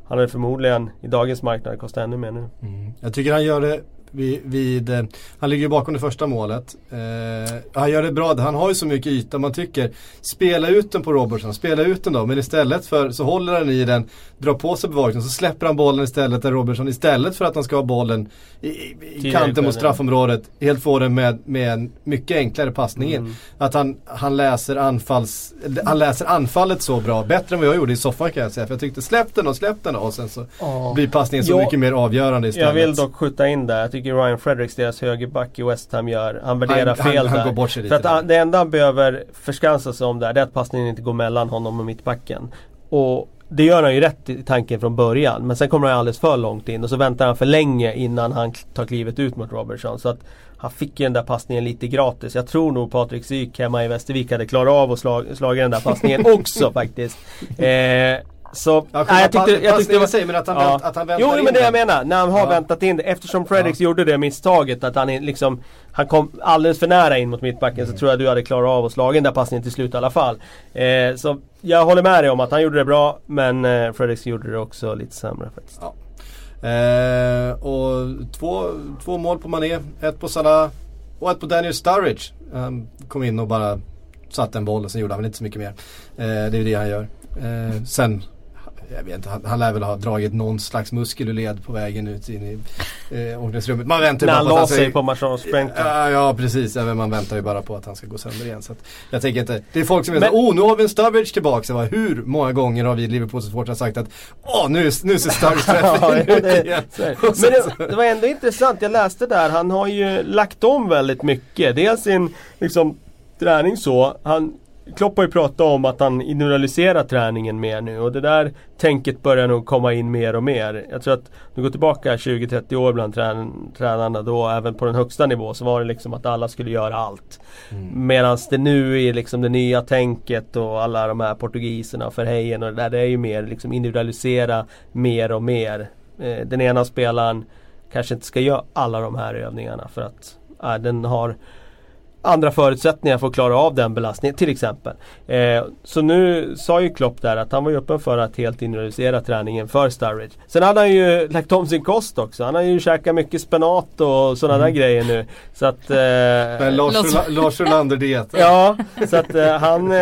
han hade förmodligen i dagens marknad kostat ännu mer nu. Mm. Jag tycker han gör det vid, vid, eh, han ligger bakom det första målet. Eh, han gör det bra, han har ju så mycket yta. Man tycker, spela ut den på Robertson, spela ut den då. Men istället för så håller han i den, drar på sig bevakningen, så släpper han bollen istället där Robertson istället för att han ska ha bollen i, i kanten mot straffområdet, helt får den med, med en mycket enklare passning mm. Att han, han, läser anfalls, han läser anfallet så bra, bättre än vad jag gjorde i soffan kan jag säga. För jag tyckte släpp den och släpp den och sen så oh. blir passningen så jag, mycket mer avgörande istället. Jag vill dock skjuta in där tycker Ryan Fredericks, deras högerback i West Ham gör. Han värderar fel han, där. Han går bort sig För att han, det enda han behöver förskansa sig om där, det är att passningen inte går mellan honom och mittbacken. Och det gör han ju rätt i tanken från början. Men sen kommer han alldeles för långt in och så väntar han för länge innan han tar klivet ut mot Robertson. Så att han fick ju den där passningen lite gratis. Jag tror nog Patrik Syk hemma i Västervik hade klarat av att slå slagit den där passningen [LAUGHS] också faktiskt. Eh, så, ja, nej, jag tyckte, jag tyckte det var... Säger, men att han, ja. vänt, att han väntar Jo men det jag menar, när han har ja. väntat in det. Eftersom Fredriks ja. gjorde det misstaget att han liksom Han kom alldeles för nära in mot mittbacken mm. så tror jag du hade klarat av att slå den där passningen till slut i alla fall. Eh, så jag håller med dig om att han gjorde det bra men eh, Fredriks gjorde det också lite sämre faktiskt. Ja. Eh, och två, två mål på Mané, ett på Salah och ett på Daniel Sturridge. Han kom in och bara satte en boll och sen gjorde han väl inte så mycket mer. Eh, det är det han gör. Eh, sen jag vet inte, han, han lär väl ha dragit någon slags muskel ur led på vägen ut in i eh, omklädningsrummet. Man väntar ju bara på att han sig på Marchand ja, ja precis, ja, man väntar ju bara på att han ska gå sönder igen. Så att, jag tänker inte, det är folk som är så oh nu har vi en Sturridge tillbaka. Var, hur många gånger har vi Liverpool-supportrar sagt att åh nu, nu ser Sturridge [LAUGHS] träffig ut igen. [LAUGHS] Men det, det var ändå intressant, jag läste där, han har ju lagt om väldigt mycket. Dels sin liksom träning så. Han Klopp har ju pratat om att han individualiserar träningen mer nu och det där tänket börjar nog komma in mer och mer. Jag tror att du går tillbaka 20-30 år bland trän tränarna då även på den högsta nivå så var det liksom att alla skulle göra allt. Mm. Medan det nu är liksom det nya tänket och alla de här portugiserna, Verheyen och det där det är ju mer liksom individualisera mer och mer. Eh, den ena spelaren kanske inte ska göra alla de här övningarna för att äh, den har andra förutsättningar för att klara av den belastningen till exempel. Eh, så nu sa ju Klopp där att han var ju öppen för att helt individualisera träningen för Sturridge. Sen hade han ju lagt om sin kost också. Han har ju käkat mycket spenat och sådana mm. där grejer nu. Så att... Eh, Lars, Rolander-diet. [LAUGHS] ja, så att eh, han... Eh,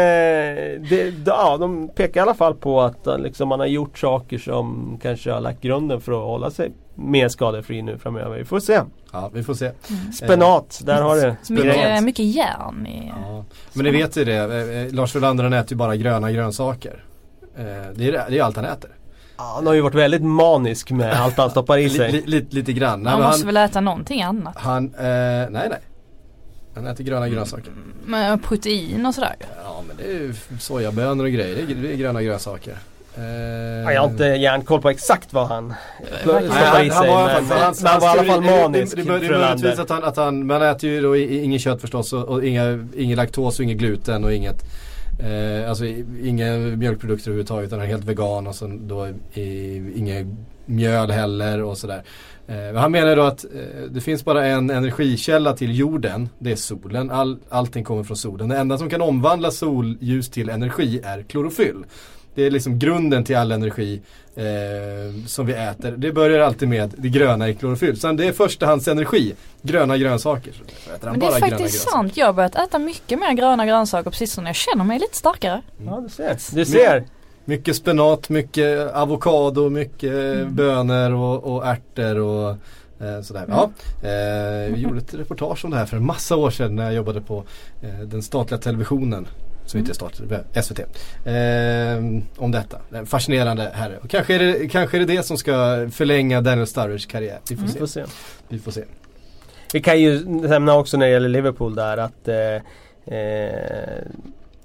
det, ja, de pekar i alla fall på att eh, liksom, han har gjort saker som kanske har lagt grunden för att hålla sig mer skadefri nu framöver. Vi får se. Ja, vi får se. Mm. Spenat, där har du. Mycket, mycket järn i... Ja. Men ni vet ju det, eh, eh, Lars Welander han äter ju bara gröna grönsaker. Eh, det är, det är allt han äter. Ja, han har ju varit väldigt manisk med allt han stoppar i sig. Lite, lite, lite grann. Han måste han, väl äta någonting annat? Han, eh, nej nej. Han äter gröna grönsaker. Med protein och sådär? Ja men det är ju sojabönor och grejer. Det är gröna grönsaker. Uh, jag har inte järnkoll på exakt vad han stoppade i sig. Men han var i alla fall manisk. Det, det, det, är möjligtvis att han, att han, man äter ju då inget kött förstås och, och inga, ingen laktos och inget gluten och inget eh, Alltså inga mjölkprodukter överhuvudtaget utan han är helt vegan och så då inget mjöl heller och sådär. Eh, han menar då att eh, det finns bara en energikälla till jorden, det är solen. All, allting kommer från solen. Det enda som kan omvandla solljus till energi är klorofyll. Det är liksom grunden till all energi eh, som vi äter. Det börjar alltid med det gröna i klorofyll. Sen det är förstahandsenergi, gröna grönsaker. Men det är faktiskt sant. Jag har börjat äta mycket mer gröna grönsaker på sistone. Jag känner mig lite starkare. Mm. Ja, du ser. Du ser. Mycket spenat, mycket avokado, mycket mm. bönor och, och ärtor och eh, sådär. Mm. Ja, eh, vi gjorde ett reportage om det här för en massa år sedan när jag jobbade på eh, den statliga televisionen. Som inte är statlig, SVT. Eh, om detta. Fascinerande herre. Och kanske är, det, kanske är det det som ska förlänga Daniel Sturridge karriär. Vi får, mm. se. får se. Vi får se. Vi kan ju nämna också när det gäller Liverpool där att eh, eh,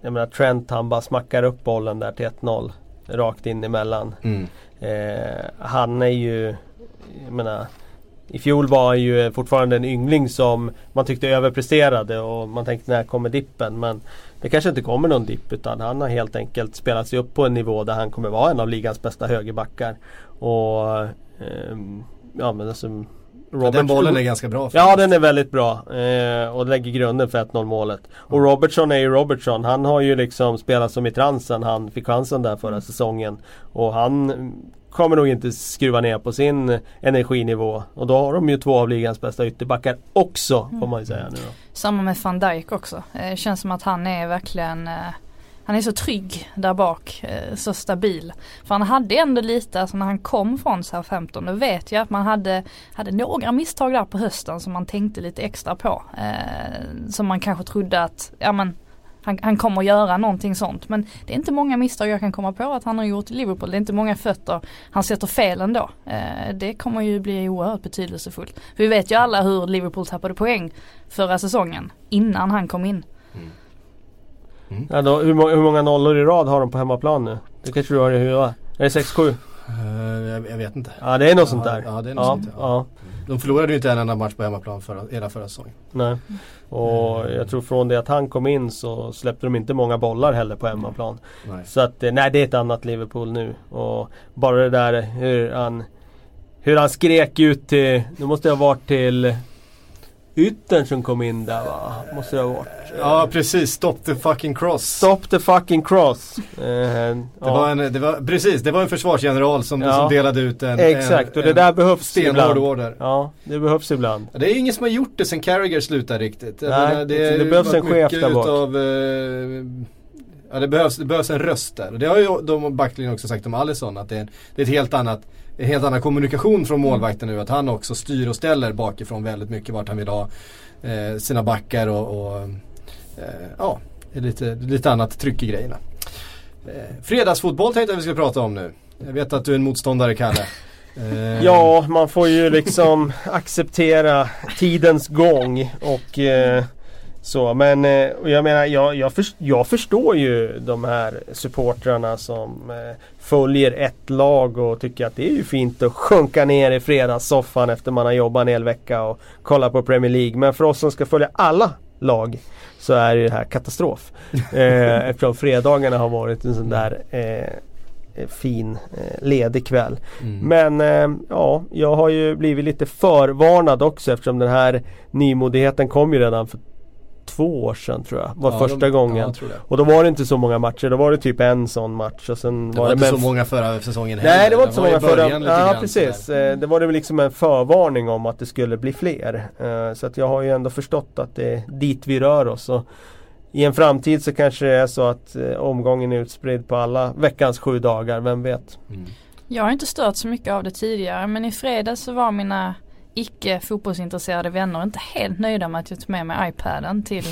jag menar Trent han bara smackar upp bollen där till 1-0. Rakt in emellan. Mm. Eh, han är ju, jag menar i fjol var han ju fortfarande en yngling som man tyckte överpresterade och man tänkte när kommer dippen men det kanske inte kommer någon dipp utan han har helt enkelt spelat sig upp på en nivå där han kommer vara en av ligans bästa högerbackar. Och eh, ja men alltså Robert, ja, den bollen är ganska bra. Ja den är väldigt bra. Eh, och lägger grunden för 1-0 målet. Och. Robertson är ju Robertson. Han har ju liksom spelat som i transen. Han fick chansen där förra mm. säsongen. Och han kommer nog inte skruva ner på sin energinivå. Och då har de ju två av ligans bästa ytterbackar också får man ju säga nu då. Samma med van Dijk också. Eh, känns som att han är verkligen eh, han är så trygg där bak, eh, så stabil. För han hade ändå lite, alltså när han kom från Southampton, då vet jag att man hade, hade några misstag där på hösten som man tänkte lite extra på. Eh, som man kanske trodde att, ja men han, han kommer att göra någonting sånt. Men det är inte många misstag jag kan komma på att han har gjort i Liverpool. Det är inte många fötter han sätter fel ändå. Eh, det kommer ju bli oerhört betydelsefullt. För vi vet ju alla hur Liverpool tappade poäng förra säsongen innan han kom in. Mm. Mm. Ja, då, hur, hur, många nollor i rad har de på hemmaplan nu? Det kanske du har i huvudet? Är det 6-7? Uh, eh, jag, jag, vet inte. Ja det är något ja, sånt där. Ja, det är något ja, sånt, ja. ja. De förlorade ju inte en enda match på hemmaplan förra, hela förra säsongen. Nej. Och jag tror från det att han kom in så släppte de inte många bollar heller på hemmaplan. Nej. Så att eh, nej det är ett annat Liverpool nu. Och bara det där hur han Hur han skrek ut till, nu måste jag ha varit till Yttern som kom in där va? Måste det ha varit. Ja precis, Stop the fucking cross. Stop the fucking cross. Eh, det, ja. var en, det var, precis, det var en försvarsgeneral som, ja. som delade ut en Exakt, en, och det där behövs ibland. order. Ja, det behövs ibland. Det är ingen som har gjort det sen Carragher slutade riktigt. Nej, menar, det, det behövs en chef där bak. Utav, eh, ja, det behövs, det behövs en röst där. Och det har ju de backlinjen också sagt om Alisson att det är, det är ett helt annat en helt annan kommunikation från målvakten nu. Att han också styr och ställer bakifrån väldigt mycket vart han vill ha eh, sina backar och, och eh, ja, lite, lite annat tryck i grejerna. Eh, fredagsfotboll tänkte jag vi skulle prata om nu. Jag vet att du är en motståndare Kalle. Eh, ja, man får ju liksom acceptera tidens gång och eh, så men eh, jag menar jag, jag, för, jag, förstår ju de här supportrarna som eh, följer ett lag och tycker att det är ju fint att sjunka ner i fredagssoffan efter man har jobbat en hel vecka och kolla på Premier League. Men för oss som ska följa alla lag så är det här katastrof. [LAUGHS] eh, eftersom fredagarna har varit en sån där eh, fin eh, ledig kväll. Mm. Men eh, ja, jag har ju blivit lite förvarnad också eftersom den här nymodigheten kom ju redan för två år sedan tror jag. Var ja, första de, gången. Ja, och då var det inte så många matcher. Då var det typ en sån match. Och sen det var, var inte så många förra säsongen heller. Nej det var inte så många förra. Ja precis. Sådär. Eh, det var det väl liksom en förvarning om att det skulle bli fler. Eh, så att jag har ju ändå förstått att det är dit vi rör oss. Och I en framtid så kanske det är så att eh, omgången är utspridd på alla veckans sju dagar. Vem vet. Mm. Jag har inte stört så mycket av det tidigare men i fredags så var mina icke fotbollsintresserade vänner inte helt nöjda med att jag tog med mig iPaden till,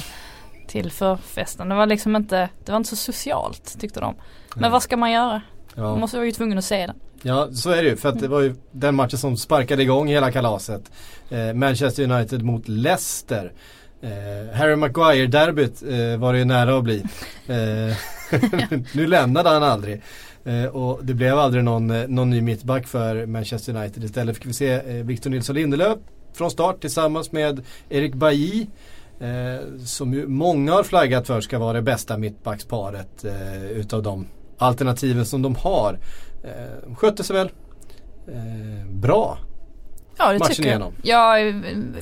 till förfesten. Det var liksom inte, det var inte så socialt tyckte de. Men mm. vad ska man göra? Ja. Man måste vara ju tvungen att se den. Ja så är det ju för att det var ju den matchen som sparkade igång hela kalaset. Eh, Manchester United mot Leicester. Eh, Harry Maguire-derbyt eh, var det ju nära att bli. Eh, [LAUGHS] [LAUGHS] nu lämnade han aldrig. Eh, och det blev aldrig någon, eh, någon ny mittback för Manchester United. Istället fick vi se eh, Victor Nilsson Lindelöf från start tillsammans med Erik Bailly. Eh, som ju många har flaggat för ska vara det bästa mittbacksparet eh, utav de alternativen som de har. Eh, skötte sig väl eh, bra. Ja det tycker jag. Ja,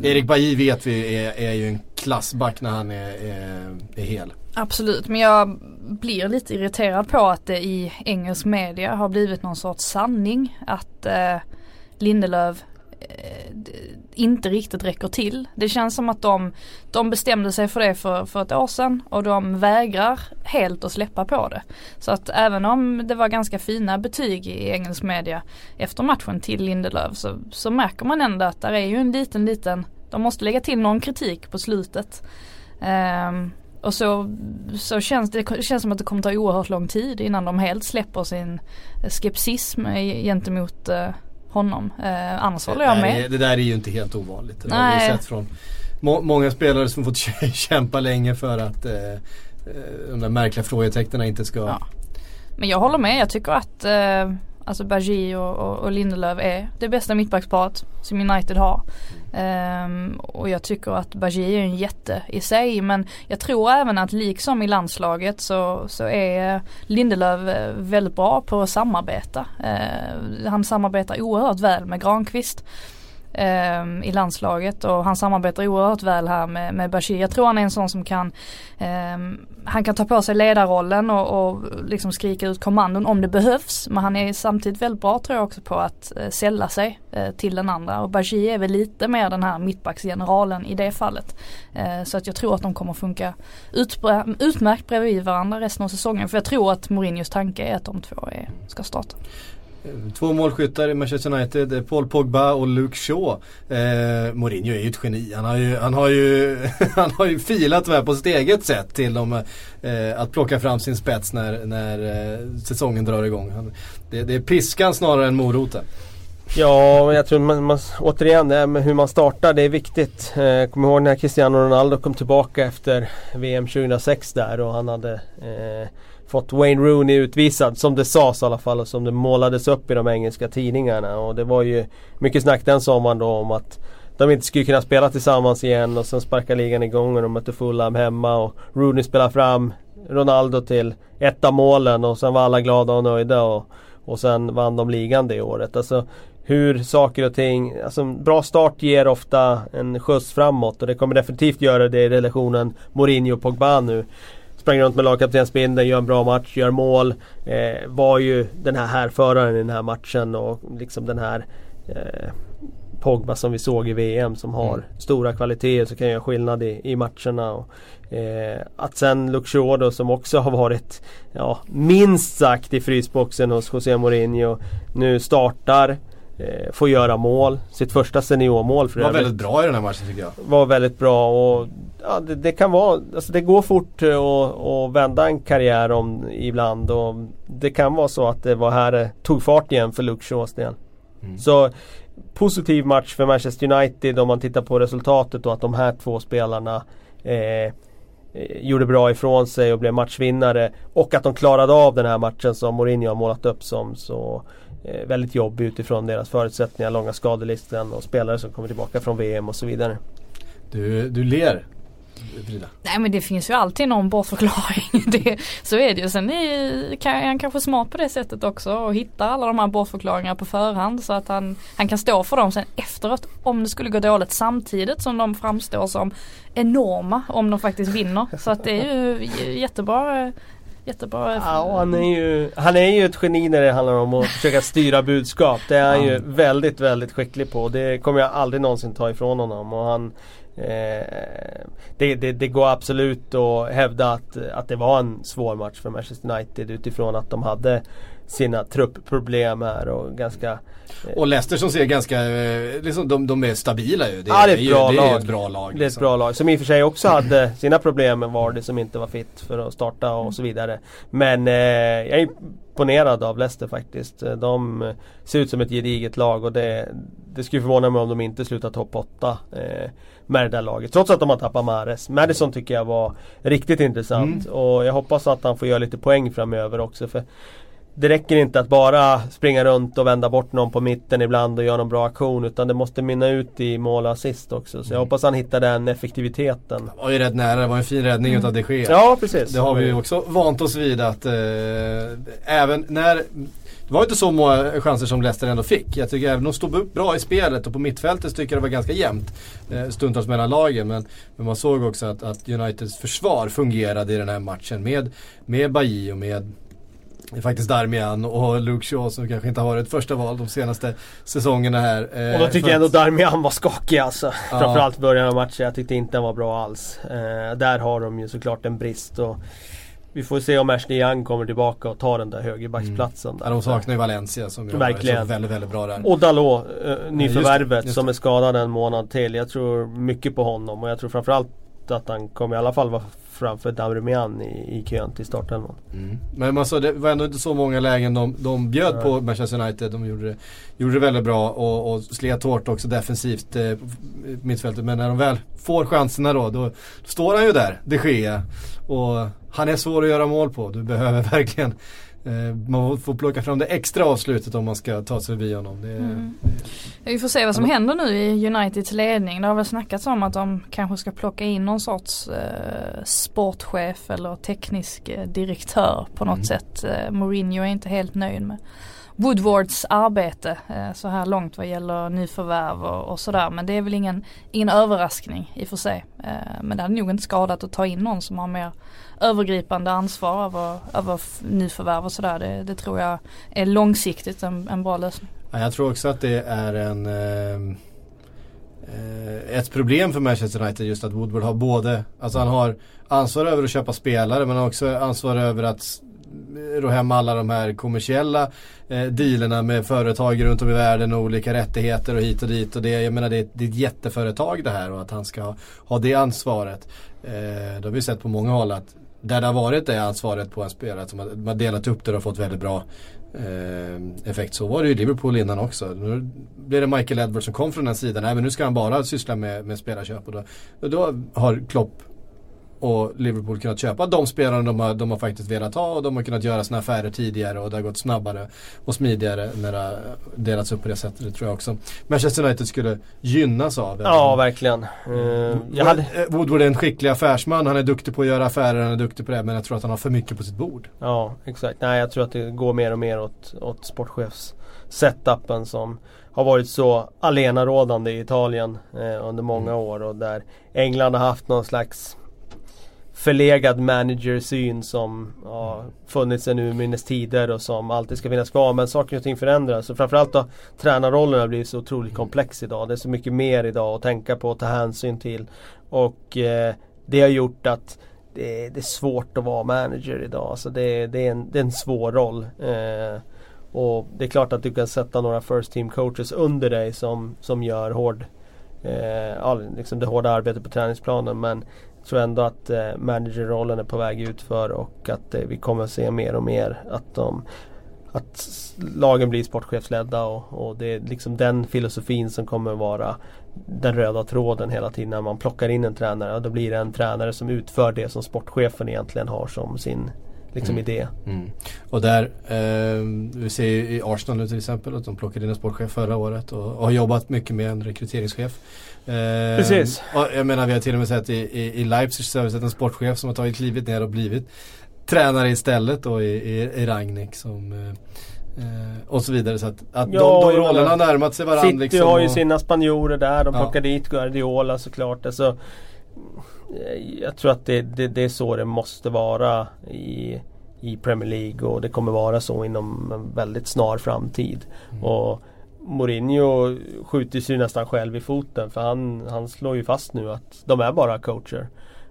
Erik Bailly vet vi är, är ju en klassback när han är, är, är hel. Absolut, men jag blir lite irriterad på att det i engelsk media har blivit någon sorts sanning att eh, Lindelöf eh, inte riktigt räcker till. Det känns som att de, de bestämde sig för det för, för ett år sedan och de vägrar helt att släppa på det. Så att även om det var ganska fina betyg i engelsk media efter matchen till Lindelöf så, så märker man ändå att där är ju en liten liten, de måste lägga till någon kritik på slutet. Um, och så, så känns det, det känns som att det kommer ta oerhört lång tid innan de helt släpper sin skepsism gentemot uh, honom. Eh, annars håller jag med. Är, det där är ju inte helt ovanligt. Det har vi sett från må många spelare som fått [LAUGHS] kämpa länge för att eh, eh, de där märkliga frågetecknen inte ska... Ja. Men jag håller med. Jag tycker att eh, Alltså Bergi och, och, och Lindelöf är det bästa mittbacksparet som United har. Um, och jag tycker att Bergi är en jätte i sig men jag tror även att liksom i landslaget så, så är Lindelöf eh, väldigt bra på att samarbeta. Uh, han samarbetar oerhört väl med Granqvist Ehm, i landslaget och han samarbetar oerhört väl här med, med Bashir. Jag tror han är en sån som kan eh, Han kan ta på sig ledarrollen och, och liksom skrika ut kommandon om det behövs. Men han är samtidigt väldigt bra tror jag också på att eh, sälla sig eh, till den andra. Och Bashir är väl lite mer den här mittbacksgeneralen i det fallet. Eh, så att jag tror att de kommer funka utmärkt bredvid varandra resten av säsongen. För jag tror att Mourinhos tanke är att de två är, ska starta. Eh, två målskyttar i Manchester United, eh, Paul Pogba och Luke Shaw. Eh, Mourinho är ju ett geni. Han har ju, han har ju, [LAUGHS] han har ju filat med på sitt eget sätt till dem, eh, att plocka fram sin spets när, när eh, säsongen drar igång. Han, det, det, är piskan snarare än moroten. Ja, jag tror man, man, återigen det här med hur man startar det är viktigt. Eh, Kommer ihåg när Cristiano Ronaldo kom tillbaka efter VM 2006 där och han hade eh, fått Wayne Rooney utvisad som det sades i alla fall och som det målades upp i de engelska tidningarna. Och det var ju mycket snack den sommaren då om att de inte skulle kunna spela tillsammans igen och sen sparkar ligan igång och de mötte Fulham hemma och Rooney spelar fram Ronaldo till ett av målen och sen var alla glada och nöjda och, och sen vann de ligan det året. Alltså hur saker och ting, alltså en bra start ger ofta en skjuts framåt och det kommer definitivt göra det i relationen Mourinho-Pogba nu sprang runt med lagkaptensbindeln, gör en bra match, gör mål. Eh, var ju den här härföraren i den här matchen och liksom den här eh, Pogba som vi såg i VM som har mm. stora kvaliteter som kan göra skillnad i, i matcherna. Och, eh, att sen Luxor då som också har varit ja, minst sagt i frysboxen hos José Mourinho nu startar eh, får göra mål. Sitt första seniormål för Var väldigt bra i den här matchen tycker jag. Var väldigt bra och ja, det, det kan vara, alltså det går fort att vända en karriär om ibland och det kan vara så att det var här det tog fart igen för Luke Shaws del. Mm. Så positiv match för Manchester United om man tittar på resultatet och att de här två spelarna eh, gjorde bra ifrån sig och blev matchvinnare. Och att de klarade av den här matchen som Mourinho har målat upp som så eh, väldigt jobbig utifrån deras förutsättningar, långa skadelistan och spelare som kommer tillbaka från VM och så vidare. Du, du ler Frida? Nej men det finns ju alltid någon bortförklaring. [LAUGHS] det, så är det ju. Sen är, han kanske smart på det sättet också och hittar alla de här bortförklaringarna på förhand så att han, han kan stå för dem sen efteråt om det skulle gå dåligt samtidigt som de framstår som enorma om de faktiskt vinner. Så att det är ju jättebra Jättebra. Ja, han, är ju, han är ju ett geni när det handlar om att försöka styra budskap. Det är han ju väldigt, väldigt skicklig på. Det kommer jag aldrig någonsin ta ifrån honom. Och han, det, det, det, går absolut att hävda att, att det var en svår match för Manchester United utifrån att de hade sina truppproblem här och ganska eh, Och Leicester som ser ganska, eh, liksom, de, de är stabila ju. Det, ja, det är ett bra, ju, lag. Det är ett bra lag. Det är ett liksom. bra lag som i och för sig också hade sina problem med Vardy som inte var fit för att starta och så vidare. Men eh, jag är imponerad av Leicester faktiskt. De ser ut som ett gediget lag och det, det skulle förvåna mig om de inte slutar topp 8 eh, med det där laget. Trots att de har tappat Mares. Madison tycker jag var riktigt intressant mm. och jag hoppas att han får göra lite poäng framöver också. För det räcker inte att bara springa runt och vända bort någon på mitten ibland och göra någon bra aktion utan det måste mynna ut i mål och assist också. Så jag mm. hoppas han hittar den effektiviteten. Det var ju rätt nära, det var en fin räddning mm. utav de Gea. Ja precis. Det har vi ju också vant oss vid att eh, även när det var inte så många chanser som Leicester ändå fick. Jag tycker även de stod upp bra i spelet och på mittfältet tycker jag det var ganska jämnt. Eh, stundtals mellan lagen men, men man såg också att, att Uniteds försvar fungerade i den här matchen med, med Bailly och med det är faktiskt Darmian och Luke Shaw som kanske inte har varit första val de senaste säsongerna här. Eh, och då tycker jag ändå Darmian var skakig alltså. Ja. Framförallt början av matchen. Jag tyckte inte den var bra alls. Eh, där har de ju såklart en brist. Och vi får se om Ashley Young kommer tillbaka och tar den där högerbacksplatsen. Mm. Ja, de saknar ju Valencia som Verkligen. är väldigt, väldigt bra där. Och Dalot, eh, nyförvärvet just det, just det. som är skadad en månad till. Jag tror mycket på honom och jag tror framförallt att han kommer i alla fall vara framför Darmian i, i kön till startelvan. Mm. Men alltså, det var ändå inte så många lägen de, de bjöd ja. på Manchester United. De gjorde gjorde det väldigt bra och, och slet hårt också defensivt eh, mittfältet. Men när de väl får chanserna då, då, då står han ju där, de Gea. Och han är svår att göra mål på. Du behöver [LAUGHS] verkligen man får plocka fram det extra avslutet om man ska ta sig förbi honom. Det, mm. Vi får se vad som händer nu i Uniteds ledning. Det har väl snackats om att de kanske ska plocka in någon sorts eh, sportchef eller teknisk eh, direktör på något mm. sätt. Eh, Mourinho är inte helt nöjd med Woodwards arbete eh, så här långt vad gäller nyförvärv och, och sådär. Men det är väl ingen, ingen överraskning i och för sig. Eh, men det hade nog inte skadat att ta in någon som har mer övergripande ansvar över, över nyförvärv och sådär. Det, det tror jag är långsiktigt en, en bra lösning. Jag tror också att det är en eh, eh, ett problem för Manchester United just att Woodward har både, alltså han har ansvar över att köpa spelare men också ansvar över att ro hem alla de här kommersiella eh, dealerna med företag runt om i världen och olika rättigheter och hit och dit. Och det, jag menar det, det är ett jätteföretag det här och att han ska ha, ha det ansvaret. Eh, det har vi sett på många håll att där det har varit det ansvaret på en spelare som har, delat upp det och fått väldigt bra eh, effekt. Så var det ju i Liverpool innan också. Nu blev det Michael Edwards som kom från den sidan. Nej men nu ska han bara syssla med, med spelarköp. Och då, och då har Klopp och Liverpool kunnat köpa de spelarna de har, de har faktiskt velat ha och de har kunnat göra sina affärer tidigare och det har gått snabbare och smidigare när det har delats upp på det sättet. Det tror jag också. Manchester United skulle gynnas av. Ja, verkligen. Uh, jag hade... Eh, Woodward är en skicklig affärsman, han är duktig på att göra affärer, han är duktig på det men jag tror att han har för mycket på sitt bord. Ja, exakt. Nej, jag tror att det går mer och mer åt, åt sportchefs setupen som har varit så alenarådande i Italien eh, under många mm. år och där England har haft någon slags förlegad managersyn som ja, funnits sedan urminnes tider och som alltid ska finnas kvar. Men saker och ting förändras. Och framförallt då tränarrollen har blivit så otroligt komplex idag. Det är så mycket mer idag att tänka på och ta hänsyn till. Och eh, det har gjort att det, det, är svårt att vara manager idag. Alltså det, det, är, en, det är en svår roll. Eh, och det är klart att du kan sätta några first team coaches under dig som, som gör hård, eh, liksom det hårda arbetet på träningsplanen. Men tror ändå att eh, managerrollen är på väg ut för och att eh, vi kommer att se mer och mer att de att lagen blir sportchefsledda och, och, det är liksom den filosofin som kommer vara den röda tråden hela tiden när man plockar in en tränare. Och då blir det en tränare som utför det som sportchefen egentligen har som sin liksom mm. idé. Mm. Och där, eh, vi ser ju i Arsenal nu till exempel att de plockade in en sportchef förra året och, och har jobbat mycket med en rekryteringschef. Eh, Precis. jag menar vi har till och med sett i, i, i Leipzig så har vi sett en sportchef som har tagit klivet ner och blivit tränare istället då i, i, i Ragnik som eh, eh och så vidare. Så att, att ja, de, de rollerna har närmat sig varandra. City liksom, har ju sina spanjorer där. De plockar ja. dit Guardiola såklart. Alltså, jag tror att det, det, det, är så det måste vara i, i Premier League och det kommer vara så inom en väldigt snar framtid. Mm. Och Mourinho skjuter sig nästan själv i foten för han, han slår ju fast nu att de är bara coacher.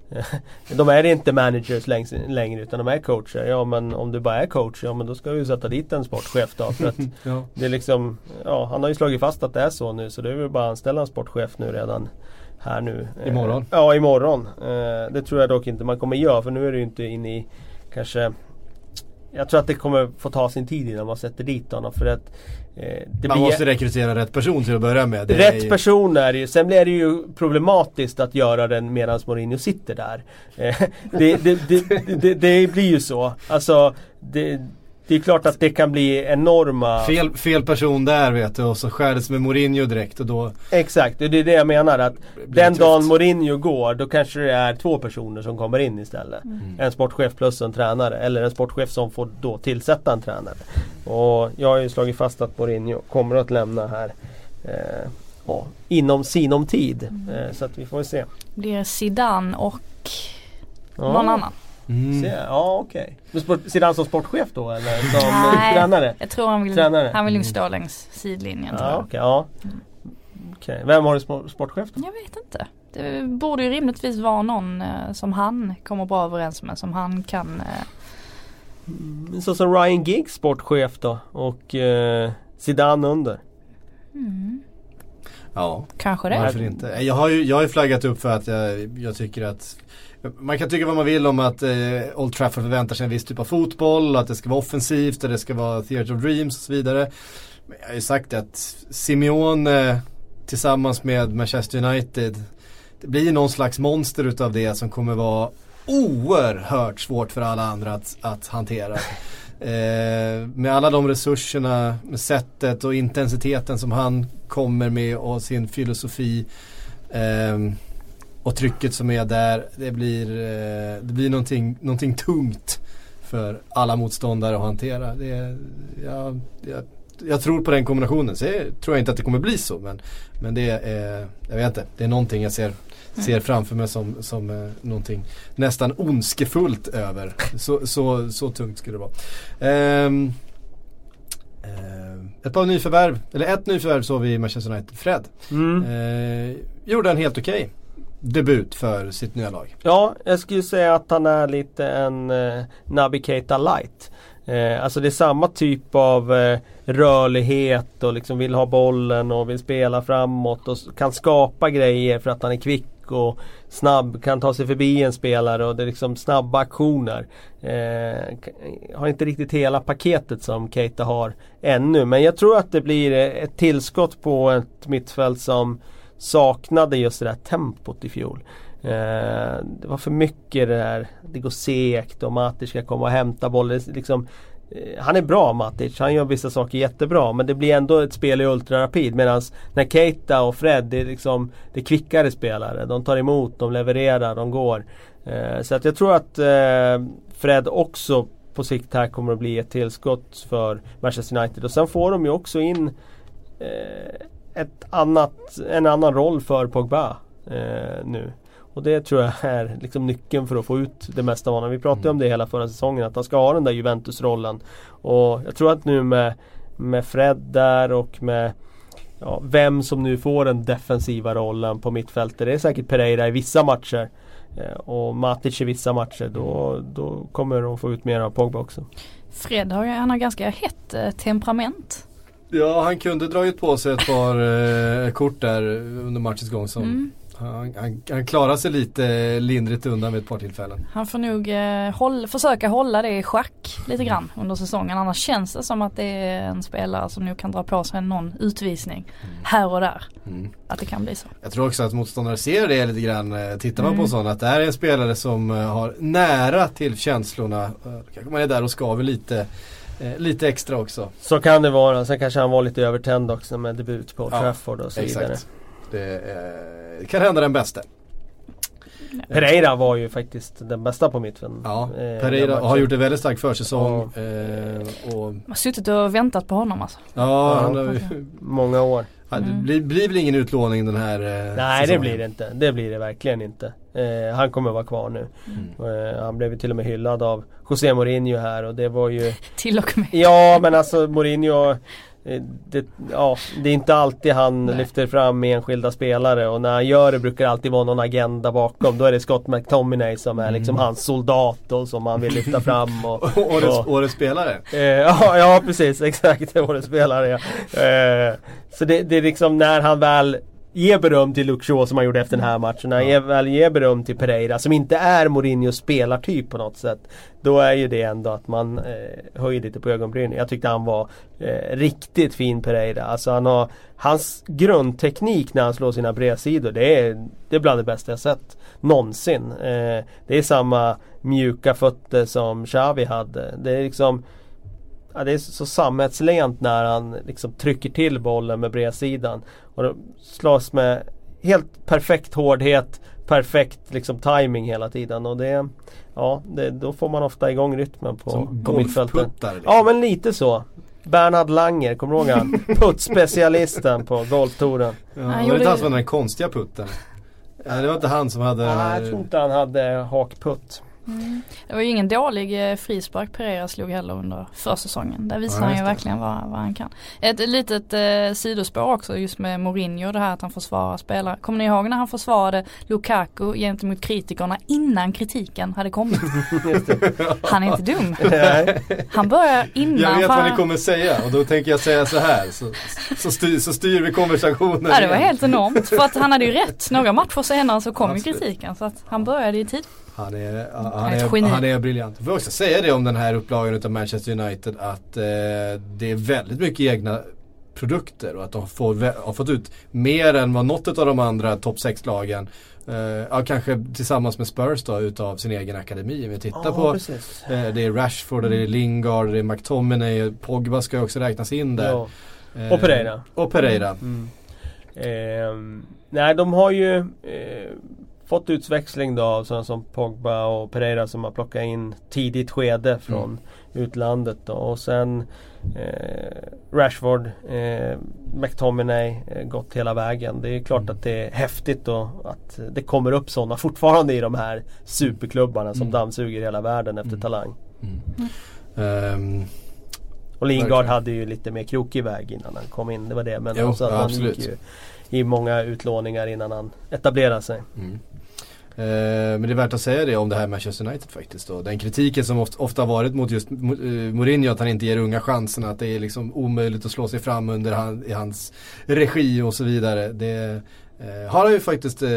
[LAUGHS] de är inte managers längre utan de är coacher. Ja men om du bara är coach, ja men då ska du sätta dit en sportchef då. För att [LAUGHS] ja. det är liksom, ja, han har ju slagit fast att det är så nu så det är väl bara att anställa en sportchef nu redan här nu. Imorgon? Eh, ja, imorgon. Eh, det tror jag dock inte man kommer göra för nu är det ju inte inne i kanske jag tror att det kommer få ta sin tid innan man sätter dit honom för att eh, Man måste rekrytera rätt person till att börja med. Det rätt ju... person är det ju. Sen blir det ju problematiskt att göra den medan Mourinho sitter där. Eh, det, det, det, det, blir ju så. Alltså det, det är klart att det kan bli enorma... Fel, fel person där vet du och så skär med Mourinho direkt och då... Exakt, det är det jag menar. att Den dagen Mourinho går då kanske det är två personer som kommer in istället. Mm. En sportchef plus en tränare. Eller en sportchef som får då tillsätta en tränare. Och jag har ju slagit fast att Mourinho kommer att lämna här. Eh, ja, inom sinom tid. Mm. Eh, så att vi får se. Blir Zidane och ja. någon annan. Mm. ja okej. Okay. Zidane som sportchef då eller som [LAUGHS] Nej, tränare? jag tror han vill, tränare. han vill mm. stå längs sidlinjen. Ja, okay, ja. Mm. Okay. Vem har du sportchef då? Jag vet inte. Det borde ju rimligtvis vara någon eh, som han kommer bra överens med. Som han kan eh... Mm, så som Ryan Giggs sportchef då och eh, Zidane under. Mm. Ja, kanske det. Varför inte? Jag har ju jag har flaggat upp för att jag, jag tycker att man kan tycka vad man vill om att eh, Old Trafford förväntar sig en viss typ av fotboll, att det ska vara offensivt och det ska vara Theatre of Dreams och så vidare. Men jag har ju sagt att Simeone eh, tillsammans med Manchester United, det blir någon slags monster utav det som kommer vara oerhört svårt för alla andra att, att hantera. [LAUGHS] Eh, med alla de resurserna, med sättet och intensiteten som han kommer med och sin filosofi. Eh, och trycket som är där, det blir, eh, det blir någonting, någonting tungt för alla motståndare att hantera. Det, ja, jag, jag tror på den kombinationen. Så tror jag inte att det kommer bli så men, men det är, jag vet inte, det är någonting jag ser, ser framför mig som, som eh, någonting nästan ondskefullt över. Så, så, så tungt skulle det vara. Um, ett par nyförvärv, eller ett nyförvärv såg vi i Manchester United, Fred. Mm. Eh, gjorde en helt okej. Okay debut för sitt nya lag. Ja, jag skulle säga att han är lite en eh, Naby Keita light. Eh, alltså det är samma typ av eh, rörlighet och liksom vill ha bollen och vill spela framåt och kan skapa grejer för att han är kvick och snabb, kan ta sig förbi en spelare och det är liksom snabba aktioner. Eh, har inte riktigt hela paketet som Keita har ännu men jag tror att det blir eh, ett tillskott på ett mittfält som saknade just det där tempot i fjol. Eh, det var för mycket det där, det går segt och Matic ska komma och hämta bollen. Liksom, eh, han är bra Matic, han gör vissa saker jättebra men det blir ändå ett spel i ultrarapid medan när Keita och Fred det är liksom det är kvickare spelare. De tar emot, de levererar, de går. Eh, så att jag tror att eh, Fred också på sikt här kommer att bli ett tillskott för Manchester United och sen får de ju också in eh, ett annat, en annan roll för Pogba eh, nu. Och det tror jag är liksom nyckeln för att få ut det mesta av honom. Vi pratade mm. om det hela förra säsongen att han ska ha den där Juventus-rollen. Och jag tror att nu med, med Fred där och med ja, vem som nu får den defensiva rollen på mittfältet. Det är säkert Pereira i vissa matcher. Eh, och Matic i vissa matcher. Då, då kommer de få ut mer av Pogba också. Fred har ju, han har ganska hett eh, temperament. Ja, han kunde dragit på sig ett par eh, kort där under matchens gång som mm. han, han, han klarade sig lite lindrigt undan vid ett par tillfällen. Han får nog eh, håll, försöka hålla det i schack lite grann under säsongen. Annars känns det som att det är en spelare som nog kan dra på sig någon utvisning mm. här och där. Mm. Att det kan bli så. Jag tror också att motståndare ser det lite grann. Eh, tittar man på mm. sådana att det här är en spelare som eh, har nära till känslorna. Eh, kanske man är där och skaver lite Eh, lite extra också. Så kan det vara. Sen kanske han var lite övertänd också med debut på Old ja, Trafford och så exakt. vidare. Det, eh, kan hända den bästa. Pereira var ju faktiskt den bästa på mittfältet. Ja, eh, Pereira har gjort en väldigt stark försäsong. Ja. Eh, och... Man har suttit och väntat på honom alltså. Ja, han har många år. Ja, det blir, blir väl ingen utlåning den här eh, Nej säsongen. det blir det inte. Det blir det verkligen inte. Eh, han kommer vara kvar nu. Mm. Eh, han blev ju till och med hyllad av José Mourinho här och det var ju [LAUGHS] Till och med. Ja men alltså Mourinho det, ja, det är inte alltid han Nej. lyfter fram enskilda spelare och när han gör det brukar det alltid vara någon agenda bakom. Då är det Scott McTominay som är liksom mm. hans soldat och som han vill lyfta fram. Och, [LAUGHS] och, årets, och, årets spelare? Eh, ja, ja, precis, [LAUGHS] exakt. Årets spelare ja. Eh, så det, det är liksom när han väl ge beröm till Luke Shaw som han gjorde efter den här matchen. Han ja. väl ge beröm till Pereira som inte är Mourinhos spelartyp på något sätt. Då är ju det ändå att man eh, höjer lite på ögonbrynen. Jag tyckte han var eh, riktigt fin Pereira. Alltså han har, hans grundteknik när han slår sina bredsidor det är, det är bland det bästa jag sett någonsin. Eh, det är samma mjuka fötter som Xavi hade. Det är liksom ja, det är så sammetslent när han liksom trycker till bollen med bredsidan. Och det slås med helt perfekt hårdhet, perfekt liksom timing hela tiden. Och det, ja, det, då får man ofta igång rytmen på, Som på mittfältet. liksom. Ja men lite så. Bernhard Langer, kommer du ihåg han? [LAUGHS] Puttspecialisten på golftouren. Ja, Han var det inte han som hade den konstiga putten? Nej det var inte han som hade Nej, jag tror inte han hade hakputt. Mm. Det var ju ingen dålig eh, frispark Pereira slog heller under försäsongen. Där visar Ja, han ju verkligen vad, vad han kan. Ett litet eh, sidospår också just med Mourinho det här att han försvarar spelare. Kommer ni ihåg när han försvarade Lukaku gentemot kritikerna innan kritiken hade kommit? [LAUGHS] han är inte dum. [LAUGHS] Han börjar innan. Jag vet vad ni kommer säga och då tänker jag säga så här så, så, styr, så styr vi konversationen Ja det var helt enormt för att han hade ju rätt. Några matcher senare så kom ju kritiken så att han började i tid. Han är, han, Han är ett är, han är briljant. Får också säga det om den här upplagan utav Manchester United att eh, det är väldigt mycket egna produkter och att de får, har fått ut mer än vad något av de andra topp 6-lagen eh, ja, kanske tillsammans med Spurs då utav sin egen akademi. Om vi tittar Ja, på eh, det är Rashford, och det är Lingard, det är McTominay, Pogba ska ju också räknas in där. Ja. Eh, Och Pereira. Och Pereira. Mm. Ehm, nej, de har ju eh, fått utväxling då av sådana som Pogba och Pereira som har plockat in tidigt skede från utlandet då. Och sen eh, Rashford, eh, McTominay eh, gått hela vägen. Det är klart att det är häftigt då att det kommer upp sådana fortfarande i de här superklubbarna som Mm. dammsuger hela världen efter Mm. talang. Ehm, Och Lingard Verkligen. hade ju lite mer krokig väg innan han kom in. Det var det. Men Jo, också att ja, han absolut. gick ju i många utlåningar innan han etablerade sig. Mm. Eh, men det är värt att säga det om det här Manchester United faktiskt. Då. Den kritiken som ofta, varit mot just eh, Mourinho att han inte ger unga chansen. Att det är liksom omöjligt att slå sig fram under han, i hans regi och så vidare. Det eh, har han ju faktiskt eh,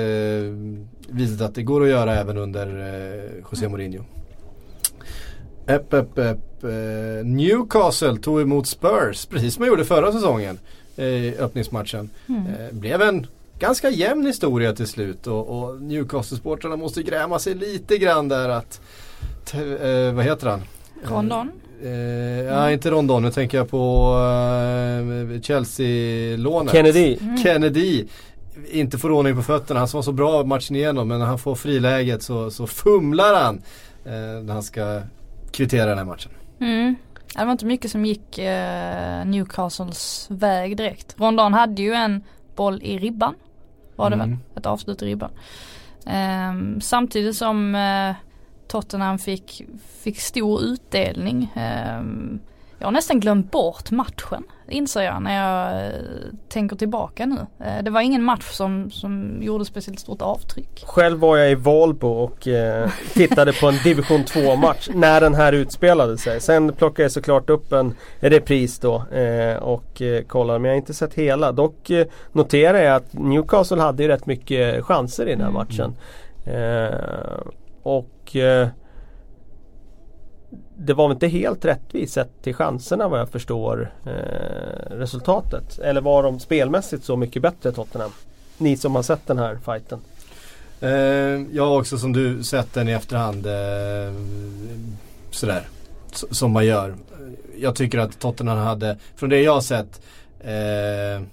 visat att det går att göra även under eh, José Mourinho. Epp, epp, epp. Eh, Newcastle tog emot Spurs precis som man gjorde förra säsongen. I öppningsmatchen. Mm. Blev en ganska jämn historia till slut och, och Newcastle-sportrarna måste gräma sig lite grann där att t- eh, vad heter han? Rondon? Eh, ja, inte Rondon, nu tänker jag på eh, Chelsea-lånet. Kennedy. Mm. Kennedy inte får ordning på fötterna. Han som var så bra matchen igenom men när han får friläget så, så fumlar han eh, när han ska kvittera den här matchen. Mm. Det var inte mycket som gick eh, Newcastles väg direkt. Rondon hade ju en boll i ribban. Var det Mm. väl? Ett avslut i ribban. Ehm, samtidigt som eh, Tottenham fick, fick stor utdelning. Ehm, jag har nästan glömt bort matchen inser jag när jag eh, tänker tillbaka nu. Eh, det var ingen match som, som gjorde speciellt stort avtryck. Själv var jag i Valbo och eh, tittade på en division 2 match när den här utspelade sig. Sen plockade jag såklart upp en repris då eh, och eh, kollade men jag har inte sett hela. Dock eh, noterar jag att Newcastle hade ju rätt mycket chanser i den här Mm. matchen. Eh, och det var väl inte helt rättvist sett till chanserna vad jag förstår eh, resultatet. Eller var de spelmässigt så mycket bättre Tottenham? Ni som har sett den här fighten. Eh, jag har också som du sett den i efterhand. Eh, sådär. S- som man gör. Jag tycker att Tottenham hade, från det jag har sett, eh,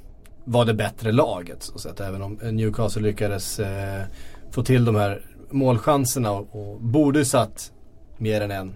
var det bättre laget. Så sett, även om Newcastle lyckades eh, få till de här målchanserna och, och borde satt mer än en.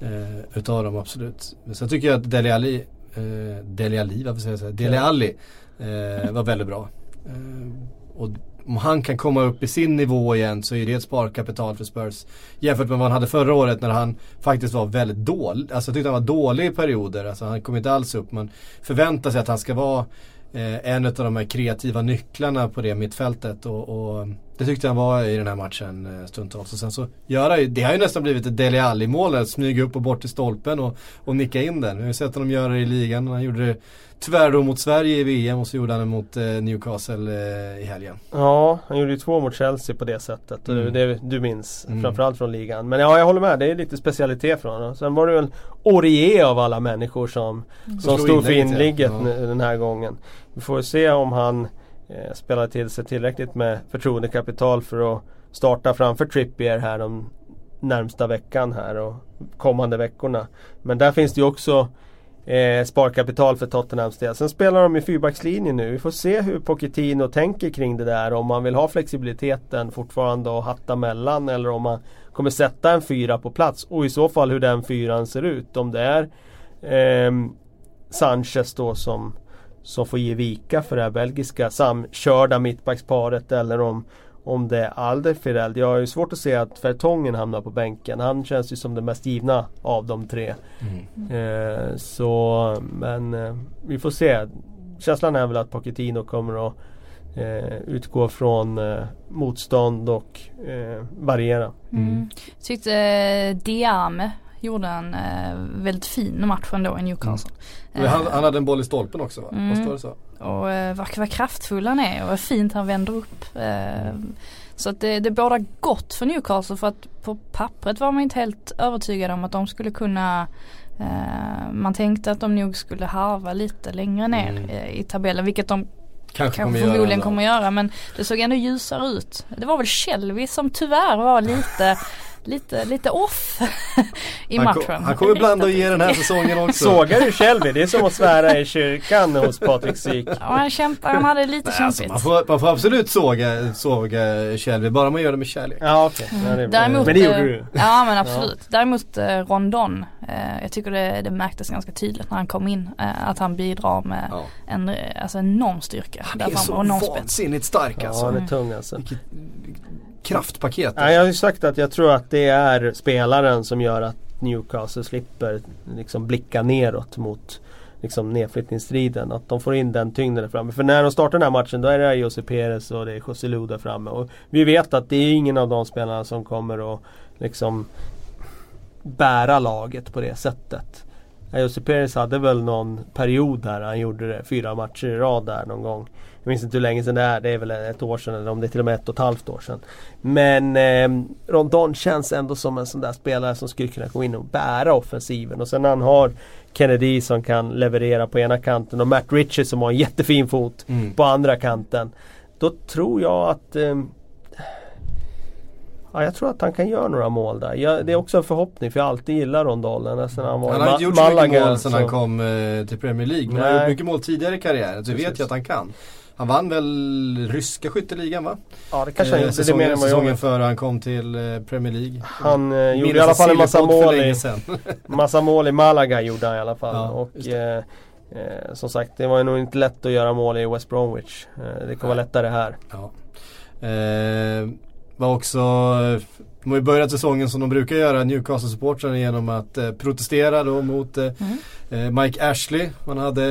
Eh, utav dem absolut. Men sen tycker jag att Dele Alli, eh, Dele Alli, varför säger jag så? Dele Alli eh, var väldigt bra. Eh, och om han kan komma upp i sin nivå igen så är det ett sparkapital för Spurs. Jämfört med vad han hade förra året när han faktiskt var väldigt dålig. Alltså jag tyckte han var dålig i perioder. Alltså han kom inte alls upp. Man förväntar sig att han ska vara eh, en av de här kreativa nycklarna på det mittfältet. Och, och det tyckte han var i den här matchen eh, stundtals. Och sen så gör ju, det har ju nästan blivit ett Dele Alli mål. Att smyga upp och bort till stolpen och, och nicka in den. Vi har ju sett honom göra det i ligan. Han gjorde det tyvärr då mot Sverige i VM och så gjorde han det mot eh, Newcastle eh, i helgen. Ja, han gjorde ju två mot Chelsea på det sättet. Mm. det, du minns Mm. framförallt från ligan. Men ja, jag håller med. Det är lite specialitet från honom. Sen var det väl Orie av alla människor som, som slog stod för inlägget, ja. den här gången. Vi får se om han eh, spelar till sig tillräckligt med förtroendekapital för att starta framför Trippier här de närmsta veckan här och kommande veckorna. Men där finns det ju också eh, sparkapital för Tottenhams del. Sen spelar de i fyrbackslinjen nu. Vi får se hur Pochettino tänker kring det där. Om man vill ha flexibiliteten fortfarande och hatta mellan eller om man kommer sätta en fyra på plats. Och i så fall hur den fyran ser ut. Om det är eh, Sanchez då som, som får ge vika för det här belgiska samkörda mittbacksparet eller om om det är Alderfereld. Jag har ju svårt att se att Fertongen hamnar på bänken. Han känns ju som den mest givna av de tre. Mm. Eh, så men eh, vi får se. Känslan är väl att Pochettino kommer att eh, utgå från eh, motstånd och eh, variera. Mm. Mm. Tyckte eh, Diame gjorde en eh, väldigt fin match ändå i Newcastle. Mm. Han, han, hade en boll i stolpen också va? Mm. Var det så? Och eh, vad, vad kraftfull han är och vad fint han vänder upp. Eh, så att det, det båda gott för Newcastle för att på pappret var man inte helt övertygad om att de skulle kunna eh, Man tänkte att de nog skulle harva lite längre ner mm. i, i tabellen vilket de Kanske, kanske kommer förmodligen göra kommer göra men det såg ändå ljusare ut. Det var väl Shelby som tyvär var lite [LAUGHS] lite, lite off [LAUGHS] i han matchen. Kom, han kommer ibland att ge den här säsongen också. Sågar du Shelby? Det är som att svära i kyrkan hos Patrik Syk. Ja, han, kämpar, han hade lite alltså, kämpigt. Alltså, man, får, man får absolut såga, såga Shelby, bara man gör det med kärlek. Ja, okay. ja, det Däremot, men det gjorde du. Ja men absolut. Ja. Däremot eh, Rondon, eh, jag tycker det, det märktes ganska tydligt när han kom in. Eh, att han bidrar med ja. en alltså, enorm styrka. Han är så vansinnigt stark alltså. Ja, han är tung alltså. Vilket, kraftpaket. Ja, jag har ju sagt att jag tror att det är spelaren som gör att Newcastle slipper liksom blicka neråt mot liksom nedflyttningsstriden. Att de får in den tyngden där framme. För när de startar den här matchen då är det Jose Perez och det är José Lu där framme. Och vi vet att det är ingen av de spelarna som kommer att liksom bära laget på det sättet. Jose Perez hade väl någon period där han gjorde det, fyra matcher i rad där någon gång. Jag minns inte hur länge sedan det är. Det är väl ett år sedan eller om det är till och med ett och ett halvt år sedan. Men eh, Rondon känns ändå som en sån där spelare som skulle kunna gå in och bära offensiven. Och sen han har Kennedy som kan leverera på ena kanten och Matt Ritchie som har en jättefin fot mm. på andra kanten. Då tror jag att eh, Ja, jag tror att han kan göra några mål där. Jag, det är också en förhoppning för jag har alltid gillat Rondalen. Sen han, var han har inte gjort så mycket mål sen han kom eh, till Premier League. Men Nej. han har gjort mycket mål tidigare i karriären. Så vi vet ju att han kan. Han vann väl ryska skytteligan va? Ja det kanske han gjorde. Säsongen, det säsongen före han kom till eh, Premier League. Han eh, gjorde i alla fall en massa mål i, [LAUGHS] massa mål i Malaga gjorde han i alla fall. Ja, och eh, eh, som sagt det var nog inte lätt att göra mål i West Bromwich. Eh, det kommer vara lättare här. Ja. Eh, var också de har ju börjat säsongen som de brukar göra, Newcastle-supportrarna genom att eh, protestera då mot eh, mm. Eh, Mike Ashley. Man hade,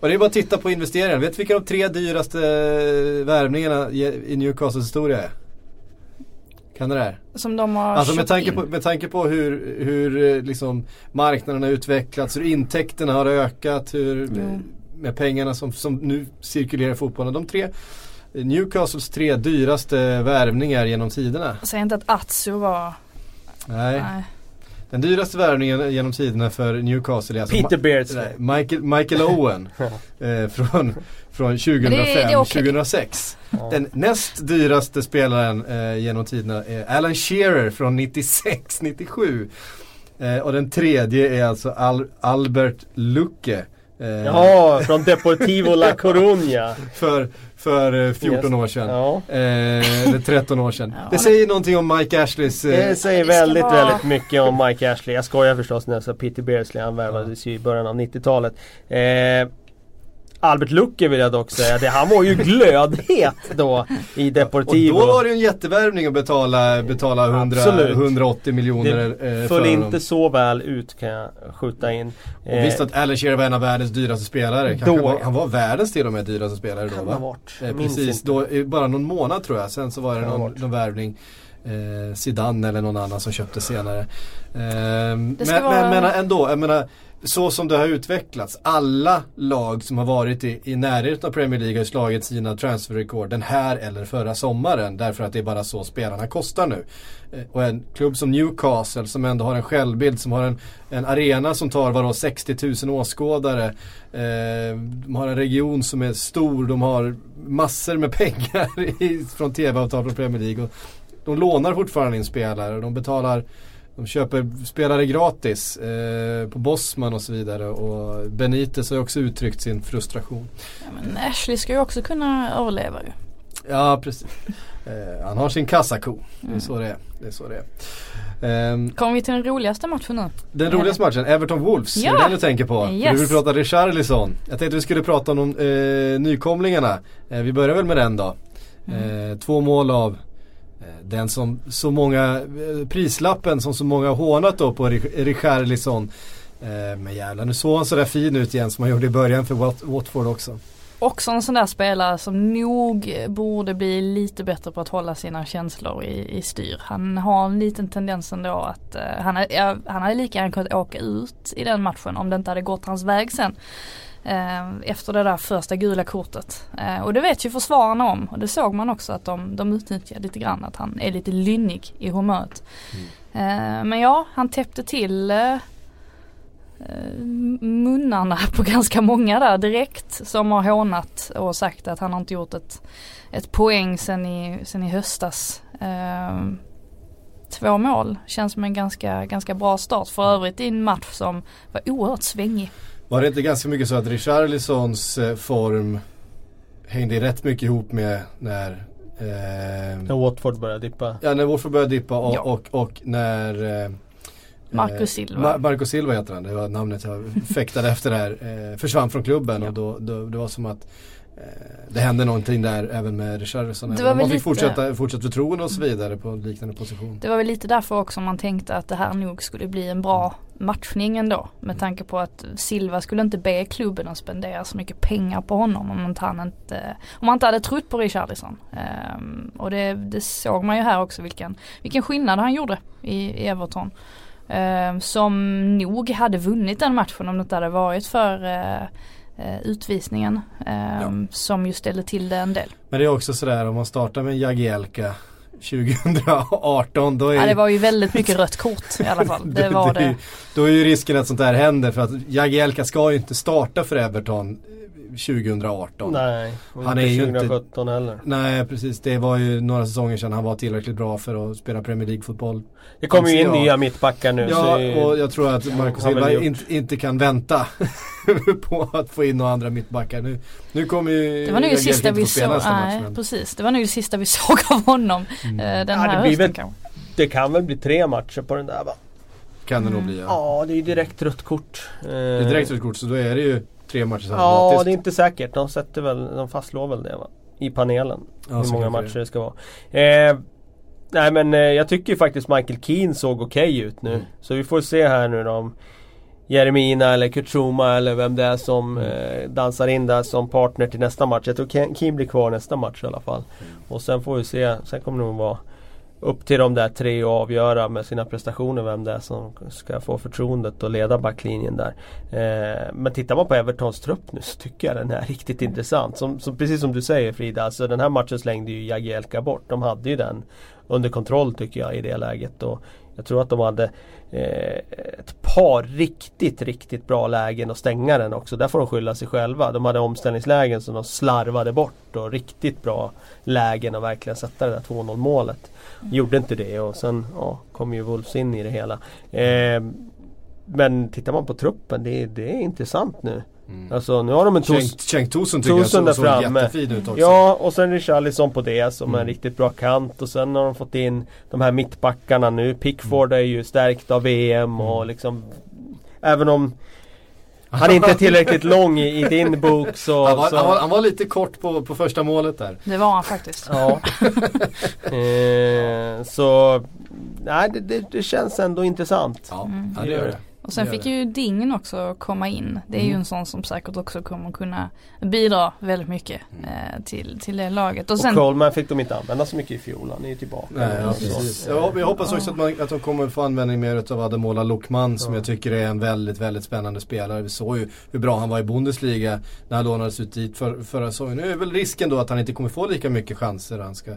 och det är bara att titta på investeringarna. Vet du vilka de tre dyraste eh, värvningarna i Newcastles historia är? Kan det där? Som de har Alltså med tanke, på, med tanke på hur, hur eh, liksom marknaden har utvecklats, hur intäkterna har ökat, hur, mm. med pengarna som, som nu cirkulerar i fotbollen. De tre Newcastles tre dyraste värvningar genom tiderna. Säg inte att Atsu var... Nej. Nej. Den dyraste värvningen genom tiderna för Newcastle är alltså Peter Beardsley. Michael, Michael [LAUGHS] Owen eh, från, från 2005-2006. Den näst dyraste spelaren eh, genom tiderna är Alan Shearer från 96-97. Eh, och den tredje är alltså Al Albert Lucke. Eh, ja, från Deportivo La Coruña. [LAUGHS] för för 14 yes. år sedan. Ja. Eh, eller 13 år sedan. [LAUGHS] Ja. Det säger någonting om Mike Ashleys... Eh, det säger väldigt, vara... väldigt mycket om Mike Ashley. Jag skojar förstås när jag sa Peter Beardsley. Han värvades ju i början av 90-talet. Eh, Albert Lucke vill jag dock säga. Det, han var ju glödhet då i Deportivo. Och då var det ju en jättevärvning att betala, betala 100, 180 miljoner Det eh, föll inte så väl ut kan jag skjuta in. Och eh, visst att Alan Shearer var en av världens dyraste spelare. Då, var, han var världens till och med dyraste spelare då va? Varit. Eh, precis, då, bara någon månad tror jag. Sen så var det någon, någon värvning. Eh, Zidane eller någon annan som köpte senare. Eh, men, vara... men, men ändå, jag menar så som det har utvecklats. Alla lag som har varit i, i närheten av Premier League har slagit sina transferrekord den här eller förra sommaren. Därför att det är bara så spelarna kostar nu. Eh, och en klubb som Newcastle som ändå har en självbild, som har en, en arena som tar vadå 60 000 åskådare. Eh, de har en region som är stor, de har massor med [LAUGHS] pengar i, från tv-avtal från Premier League. Och de lånar fortfarande in spelare, de betalar de köper spelare gratis eh, på Bosman och så vidare och Benitez har också uttryckt sin frustration. Ja, men Ashley ska ju också kunna överleva ju. Ja precis. Eh, han har sin kassako. Mm. Det är mm. så det är. Det är, så det är. Um, Kommer vi till den roligaste matchen nu? Den roligaste matchen, Everton-Wolves. Ja. Är det den du tänker på? Yes. Du vill prata Richarlison. Jag tänkte vi skulle prata om de, eh, nykomlingarna. Eh, vi börjar väl med den då. Mm. Eh, två mål av eh, Eh, den som så många, eh, prislappen som så många hånat då på Richarlison. Eh, men jävlar nu såg han sådär fin ut igen som han gjorde i början för Watford också också en sån där spelare som nog borde bli lite bättre på att hålla sina känslor i, i styr. Han har en liten tendens ändå att uh, han, är, han hade lika gärna kunnat åka ut i den matchen om det inte hade gått hans väg sen. Uh, efter det där första gula kortet. Uh, och det vet ju försvararna om och det såg man också att de, de utnyttjar lite grann att han är lite lynnig i humöret. Mm. men ja, han täppte till Eh, munnarna på [LAUGHS] ganska många där direkt som har hånat och sagt att han har inte gjort ett, ett poäng sen i, sen i höstas. Eh, två mål känns som en ganska, ganska bra start för övrigt i en match som var oerhört svängig. Var det inte ganska mycket så att Richarlisons eh, form hängde rätt mycket ihop med när eh, När Watford började dippa? Ja när Watford började dippa och, ja. och, och, när eh, Marcus eh, Silva. Marcus Silva heter han, det var namnet jag [LAUGHS] fäktade efter där. Eh, försvann från klubben ja. och då, då, det var som att eh, det hände någonting där även med Richarlison. Man fick lite... fortsätta, fortsatt förtroende och så vidare på liknande position. Det var väl lite därför också man tänkte att det här nog skulle bli en bra matchning ändå. Med tanke på att Silva skulle inte be klubben att spendera så mycket pengar på honom om, inte han, inte, om man inte hade trott på Richarlison. Um, och det, det, såg man ju här också vilken, vilken skillnad han gjorde i, i Everton. Eh, som nog hade vunnit den matchen om det inte hade varit för eh, eh utvisningen. Eh, ja. Som ju ställde till det en del. Men det är också sådär om man startar med Jagielka 2018 då är ja, det var ju väldigt mycket rött kort i alla fall. [LAUGHS] Det var det. Då är ju risken att sånt här händer för att Jagielka ska ju inte starta för Everton 2018. Nej, och han inte är 2017 inte, heller. Nej, precis. Det var ju några säsonger sedan han var tillräckligt bra för att spela Premier League-fotboll. Det kommer ju in nya mittbackar nu. Ja, och jag tror att Marcus Silva inte, inte kan vänta [LAUGHS] på att få in några andra mittbackar. Nu, nu kommer ju Det var nog det sista vi såg. Nej, precis. Det var nog det sista vi [LAUGHS] såg av honom mm. Eh, den här ja, det hösten kanske. Det kan väl bli tre matcher på den där va? Kan det mm. nog bli ja. Ja, det är ju direkt rött kort. Det är direkt rött kort så då är det ju tre matcher Ja, det är inte säkert. De sätter väl, de fastslår väl det va? I panelen. Ja, hur många matcher det. det ska vara. Eh, nej men eh, jag tycker faktiskt Michael Keane såg okej okay ut nu. Mm. Så vi får se här nu då om Jeremina eller Kutsuma eller vem det är som mm. eh, dansar in där som partner till nästa match. Jag tror Keane blir kvar nästa match i alla fall. Mm. Och sen får vi se. Sen kommer det nog vara upp till de där tre att avgöra med sina prestationer vem det är som ska få förtroendet och leda backlinjen där. Eh, men tittar man på Evertons trupp nu så tycker jag den är riktigt intressant. Som, som, precis som du säger Frida, alltså den här matchen slängde ju Jagielka bort. De hade ju den under kontroll tycker jag i det läget. Och jag tror att de hade eh, ett par riktigt, riktigt bra lägen att stänga den också. Där får de skylla sig själva. De hade omställningslägen som de slarvade bort och riktigt bra lägen att verkligen sätta det där 2-0 målet. Gjorde inte det och sen ja, kom ju Wolves in i det hela. Eh, men tittar man på truppen, det, det är intressant nu. Mm. Alltså nu har de en Cenk Tosun tycker jag såg, såg jättefin ut också. Ja och sen Richarlison på det som mm. en riktigt bra kant och sen har de fått in de här mittbackarna nu. Pickford mm. är ju stärkt av VM och mm. liksom Även om han är inte [LAUGHS] tillräckligt lång i, i din bok så han, var, så han, var, han var, lite kort på, på första målet där. Det var han faktiskt. Ja. [LAUGHS] eh, så nej, det, det, det, känns ändå intressant. Ja, mm. ja det gör det. Och sen fick ju Dingen också komma in. Det är mm. ju en sån som säkert också kommer kunna bidra väldigt mycket mm. eh, till, till det laget. Och, sen, och Coleman fick de inte använda så mycket i fjol. Han är ju tillbaka. Nej, ja, precis. Ja, jag hoppas också att, man, att de kommer få användning mer av Ademola Lokman som ja. jag tycker är en väldigt, väldigt spännande spelare. Vi såg ju hur bra han var i Bundesliga när han lånades ut dit för, förra säsongen. Nu är väl risken då att han inte kommer få lika mycket chanser. Han ska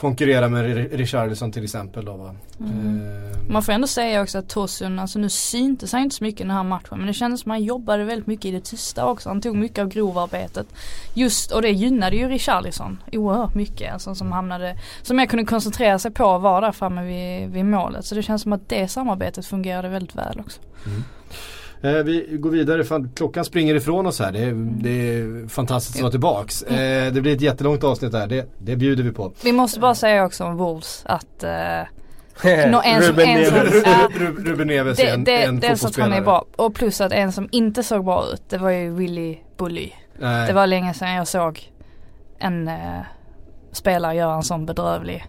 konkurrera med Richarlison till exempel då va. Mm. Uh, Man får ändå säga också att Tosun, alltså nu syntes han inte så mycket i den här matchen men det kändes som han jobbade väldigt mycket i det tysta också. Han tog mycket av grovarbetet. Just, och det gynnade ju Richarlison oerhört mycket. Alltså, som hamnade, som jag kunde koncentrera sig på att vara där framme vid, vid målet. Så det känns som att det samarbetet fungerade väldigt väl också. Mm. Eh, vi går vidare, Fan, klockan springer ifrån oss här. Det är, det är fantastiskt att vara tillbaks. Eh, det blir ett jättelångt avsnitt där, det, det bjuder vi på. Vi måste bara säga också om Wolves att eh, Ruben Neves är en, det, en Dels att han är bra och plus att en som inte såg bra ut det var ju Willy Bully. Nej. Det var länge sedan jag såg en eh, spelare göra en sån bedrövlig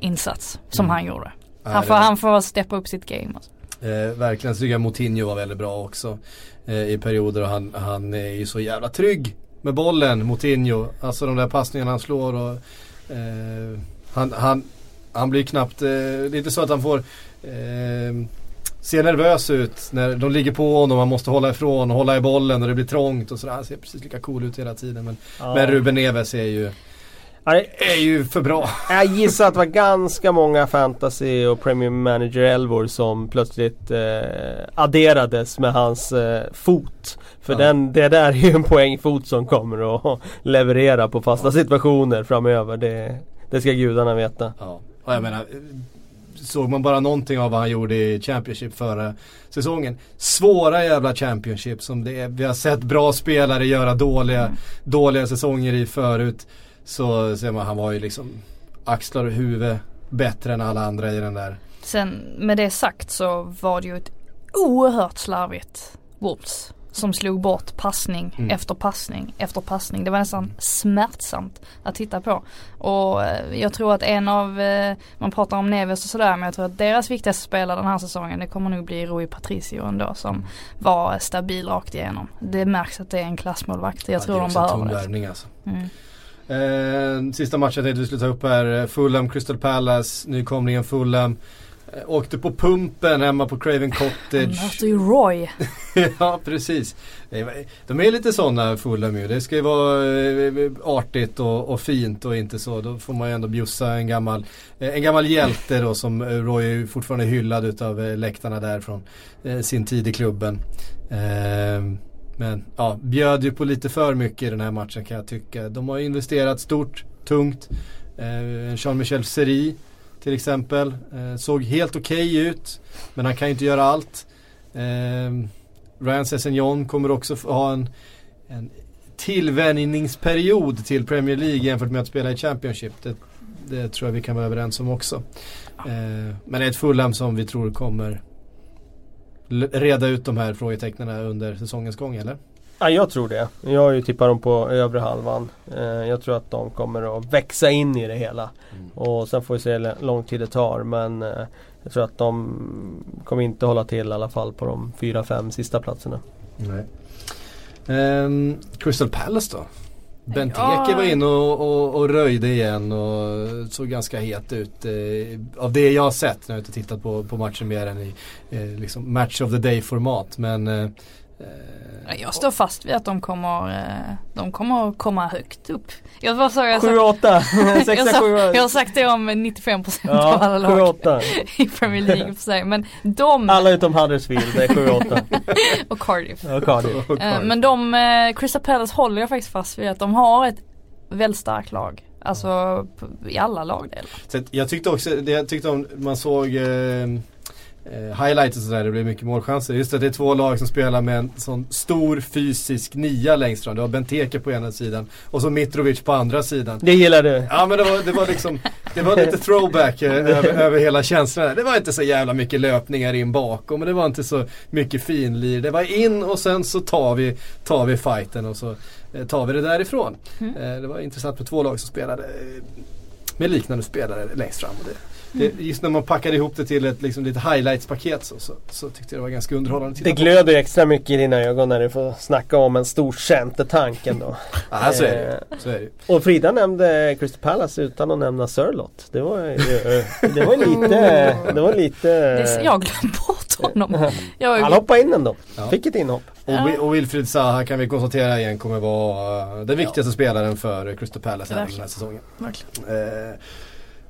insats som mm. han gjorde. Han, får, han får steppa upp sitt game. Alltså. Eh, verkligen, så tycker jag Moutinho var väldigt bra också eh, i perioder och han, han är ju så jävla trygg med bollen, Moutinho. Alltså de där passningarna han slår och eh, han, han, han blir knappt, eh, det är inte så att han får eh, se nervös ut när de ligger på honom, man måste hålla ifrån och hålla i bollen och det blir trångt och sådär. Han ser precis lika cool ut hela tiden. Men, ja. men Ruben Neves är ju är ju för bra. Jag gissar att det var ganska många fantasy och Premier Manager 11 som plötsligt eh, adderades med hans eh, fot. För ja. den, det där är ju en poängfot som kommer att leverera på fasta situationer framöver. Det, det ska gudarna veta. Ja. Och jag menar, såg man bara någonting av vad han gjorde i Championship förra säsongen. Svåra jävla Championship som det är. Vi har sett bra spelare göra dåliga, mm. dåliga säsonger i förut. Så ser man, han var ju liksom axlar och huvud bättre än alla andra i den där. Sen med det sagt så var det ju ett oerhört slarvigt Wolves som slog bort passning mm. efter passning efter passning. Det var nästan smärtsamt att titta på. Och eh, jag tror att en av, eh, man pratar om Neves och sådär men jag tror att deras viktigaste spelare den här säsongen det kommer nog bli Rui Patricio ändå som var stabil rakt igenom. Det märks att det är en klassmålvakt. Jag ja, tror de behöver det. Alltså. Mm. Eh, sista matchen jag tänkte vi skulle ta upp här. Fulham, Crystal Palace, nykomlingen Fulham. Eh, åkte på pumpen hemma på Craven Cottage. Möter ju Roy. [LAUGHS] ja precis. De är lite sådana Fulham ju. Det ska ju vara eh, artigt och, och, fint och inte så. Då får man ju ändå bjussa en gammal, eh, en gammal hjälte då som Roy fortfarande hyllad utav läktarna där från sin tid i klubben. Men ja, bjöd ju på lite för mycket i den här matchen kan jag tycka. De har investerat stort, tungt. Eh, Jean-Michel Seri till exempel. Eh, såg helt okej okay ut. Men han kan ju inte göra allt. Eh, Ryan Sessegnon kommer också ha en, en tillvänjningsperiod till Premier League jämfört med att spela i Championship. Det, det tror jag vi kan vara överens om också. Eh, men det är ett Fulham som vi tror kommer reda ut de här frågetecknen under säsongens gång eller? Ja, jag tror det. Jag har ju tippat dem på övre halvan. Eh, jag tror att de kommer att växa in i det hela. Mm. Och sen får vi se hur lång tid det tar. Men eh, jag tror att de kommer inte hålla till i alla fall på de fyra, fem sista platserna. Nej. Um, Crystal Palace då? Benteke ja. var inne och, och, och, röjde igen och såg ganska het ut. Eh, av det jag har sett, nu har jag inte tittat på, på matchen mer än i eh, liksom match of the day format. Men eh, jag står fast vid att de kommer, eh, de kommer komma högt upp. Jag bara sa, jag 7-8, 6 [LAUGHS] jag, jag har sagt det om 95% ja, av alla lag [LAUGHS] i Premier League för sig. Men de... Alla utom Huddersfield, det är 7-8. [LAUGHS] och Cardiff. Och Cardiff. Men de, eh, Crystal Palace håller jag faktiskt fast vid att de har ett väldigt starkt lag. Alltså i alla lagdelar. Så jag tyckte också, jag tyckte om, man såg eh, eh, highlights och sådär, det blir mycket målchanser. Just att det är två lag som spelar med en sån stor fysisk nia längst fram. Du har Benteke på ena sidan och så Mitrovic på andra sidan. Det gillar du? Ja men det var, det var liksom, det var lite throwback eh, över, över hela känslan. Det var inte så jävla mycket löpningar in bakom och det var inte så mycket finlir. Det var in och sen så tar vi, tar vi fighten och så eh, tar vi det därifrån. Mm. Eh, det var intressant med två lag som spelade eh, med liknande spelare längst fram. Och det, det, just när man packade ihop det till ett liksom, lite highlights-paket så, så, så, tyckte jag det var ganska underhållande Det glöder extra mycket i dina ögon när du får snacka om en stor centertank ändå. [LAUGHS] ja, så är, det. Eh, så är det. Och Frida nämnde Crystal Palace utan att nämna Sörlott. Det var, det var lite... Det var lite... Jag glömde bort honom. [LAUGHS] Jag... Han hoppade in ändå. Ja. Fick ett inhopp. Och, och Wilfried Zaha kan vi konstatera igen kommer vara den viktigaste ja. spelaren för Crystal Palace den här säsongen. Verkligen. Eh,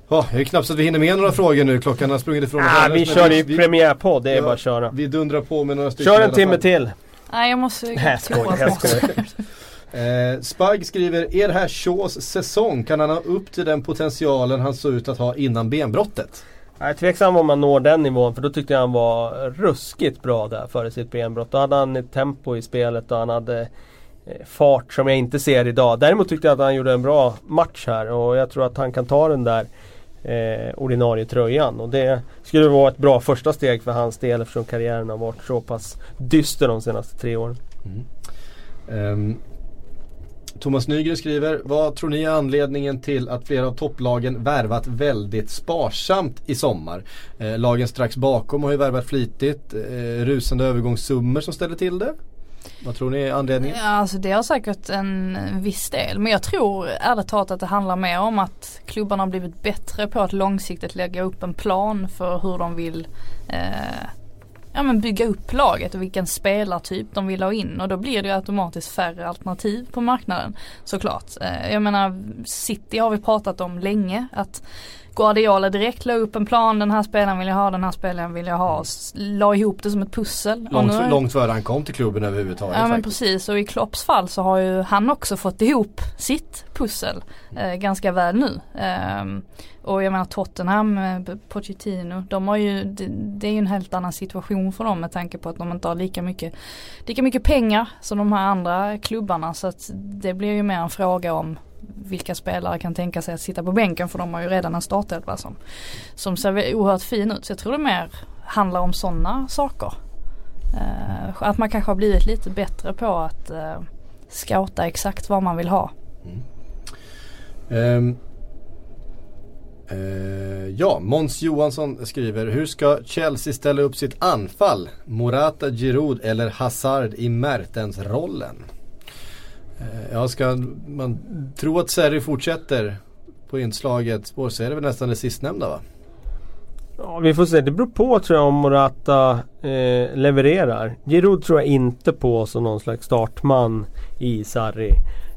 Ja, det är knappt så att vi hinner med några frågor nu. Klockan har sprungit ifrån oss Ah, vi kör i premiärpodd, det är Ja. bara att köra. Vi dundrar på med några stycken Kör en timme till. Nej jag måste Nej, jag skojar, jag skojar. [LAUGHS] Eh, Spagg skriver, är det här Shaws säsong? Kan han ha upp till den potentialen han såg ut att ha innan benbrottet? Jag är tveksam om han når den nivån för då tyckte jag han var ruskigt bra där före sitt benbrott. Då hade han ett tempo i spelet och han hade eh, fart som jag inte ser idag. Däremot tyckte jag att han gjorde en bra match här och jag tror att han kan ta den där eh, ordinarie tröjan. Och det skulle vara ett bra första steg för hans del eftersom karriären har varit så pass dyster de senaste tre åren. Mm. Ehm, Thomas Nygren skriver, vad tror ni är anledningen till att flera av topplagen värvat väldigt sparsamt i sommar? Eh, lagen strax bakom har ju värvat flitigt, eh, rusande övergångssummor som ställer till det. Vad tror ni är anledningen? Ja, alltså det har säkert en viss del. Men jag tror ärligt talat att det handlar mer om att klubbarna har blivit bättre på att långsiktigt lägga upp en plan för hur de vill eh, ja, men bygga upp laget och vilken spelartyp de vill ha in. Och då blir det ju automatiskt färre alternativ på marknaden såklart. Eh, jag menar City har vi pratat om länge. att Guardiola direkt la upp en plan, den här spelaren vill jag ha, den här spelaren vill jag ha. S- La ihop det som ett pussel. Och nu Långt, långt före han kom till klubben överhuvudtaget. Ja men faktiskt. precis och i Klopps fall så har ju han också fått ihop sitt pussel eh, ganska väl nu. Ehm, och jag menar Tottenham, eh, Pochettino, de har ju, det, det är ju en helt annan situation för dem med tanke på att de inte har lika mycket, lika mycket pengar som de här andra klubbarna. Så att det blir ju mer en fråga om vilka spelare kan tänka sig att sitta på bänken för de har ju redan en startelva som, som ser oerhört fin ut. Så jag tror det mer handlar om sådana saker. Eh, att man kanske har blivit lite bättre på att eh, scouta exakt vad man vill ha. Mm. Um. Uh, ja, Måns Johansson skriver Hur ska Chelsea ställa upp sitt anfall? Morata, Giroud eller Hazard i Mertens-rollen? Eh, ja, ska man tro att Serry fortsätter på inslaget spår så är det väl nästan det sistnämnda va? Ja, vi får se. Det beror på tror jag om Morata eh, levererar. Giroud tror jag inte på som någon slags startman i Sarri.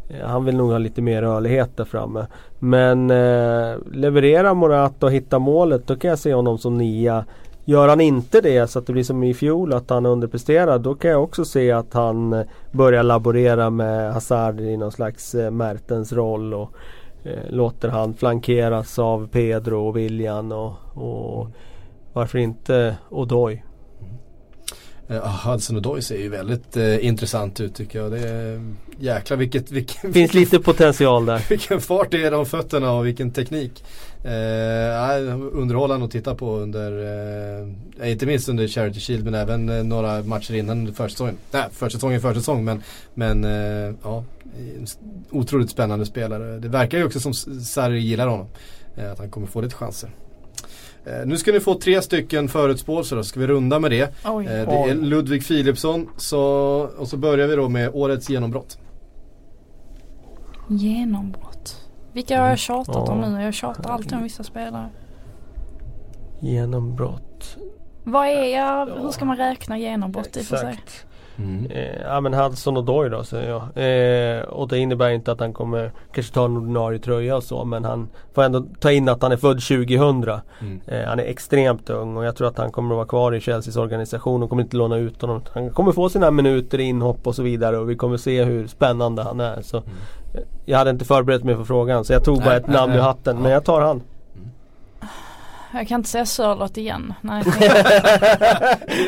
Eh, han vill nog ha lite mer rörlighet där framme. Men eh, levererar Morata och hittar målet då kan jag se honom som nia. Gör han inte det så att det blir som i fjol att han underpresterar då kan jag också se att han eh, börjar laborera med Hazard i någon slags eh, Mertens roll. Och, eh, låter han flankeras av Pedro och William och, och varför inte Odoi. Eh, Hudson och Doy ser ju väldigt eh, intressant ut tycker jag. Det är, jäklar vilket, vilken, [LAUGHS] Finns lite potential där. [LAUGHS] vilken fart det är de fötterna och vilken teknik. Eh, nej, underhållande att titta på under, eh, inte minst under Charity Shield men även eh, några matcher innan försäsongen. Nej, försäsongen försäsong men, men eh, ja, otroligt spännande spelare. Det verkar ju också som Sarri gillar honom. Eh, att han kommer få lite chanser. Eh, nu ska ni få tre stycken förutspåelser då, ska vi runda med det. Oj. Eh, det är Ludvig Philipsson så, och så börjar vi då med årets genombrott. Genombrott. Vilka har jag tjatat om Ja. nu? Jag tjatar alltid om vissa spelare. Genombrott. Vad är jag? Hur ska man räkna genombrott i och för sig? Exakt. Eh, ja men Hudson och Doy då säger jag. Eh, och det innebär inte att han kommer kanske ta en ordinarie tröja och så men han får ändå ta in att han är född 2000. Mm. Eh, han är extremt ung och jag tror att han kommer att vara kvar i Chelseas organisation och kommer inte låna ut honom. Han kommer få sina minuter i inhopp och så vidare och vi kommer se hur spännande han är. Så, eh, Jag hade inte förberett mig för frågan så jag tog bara Nej, ett nej, namn ur nej. hatten men jag tar han. Jag kan inte säga Sörlott igen. Nej. [LAUGHS]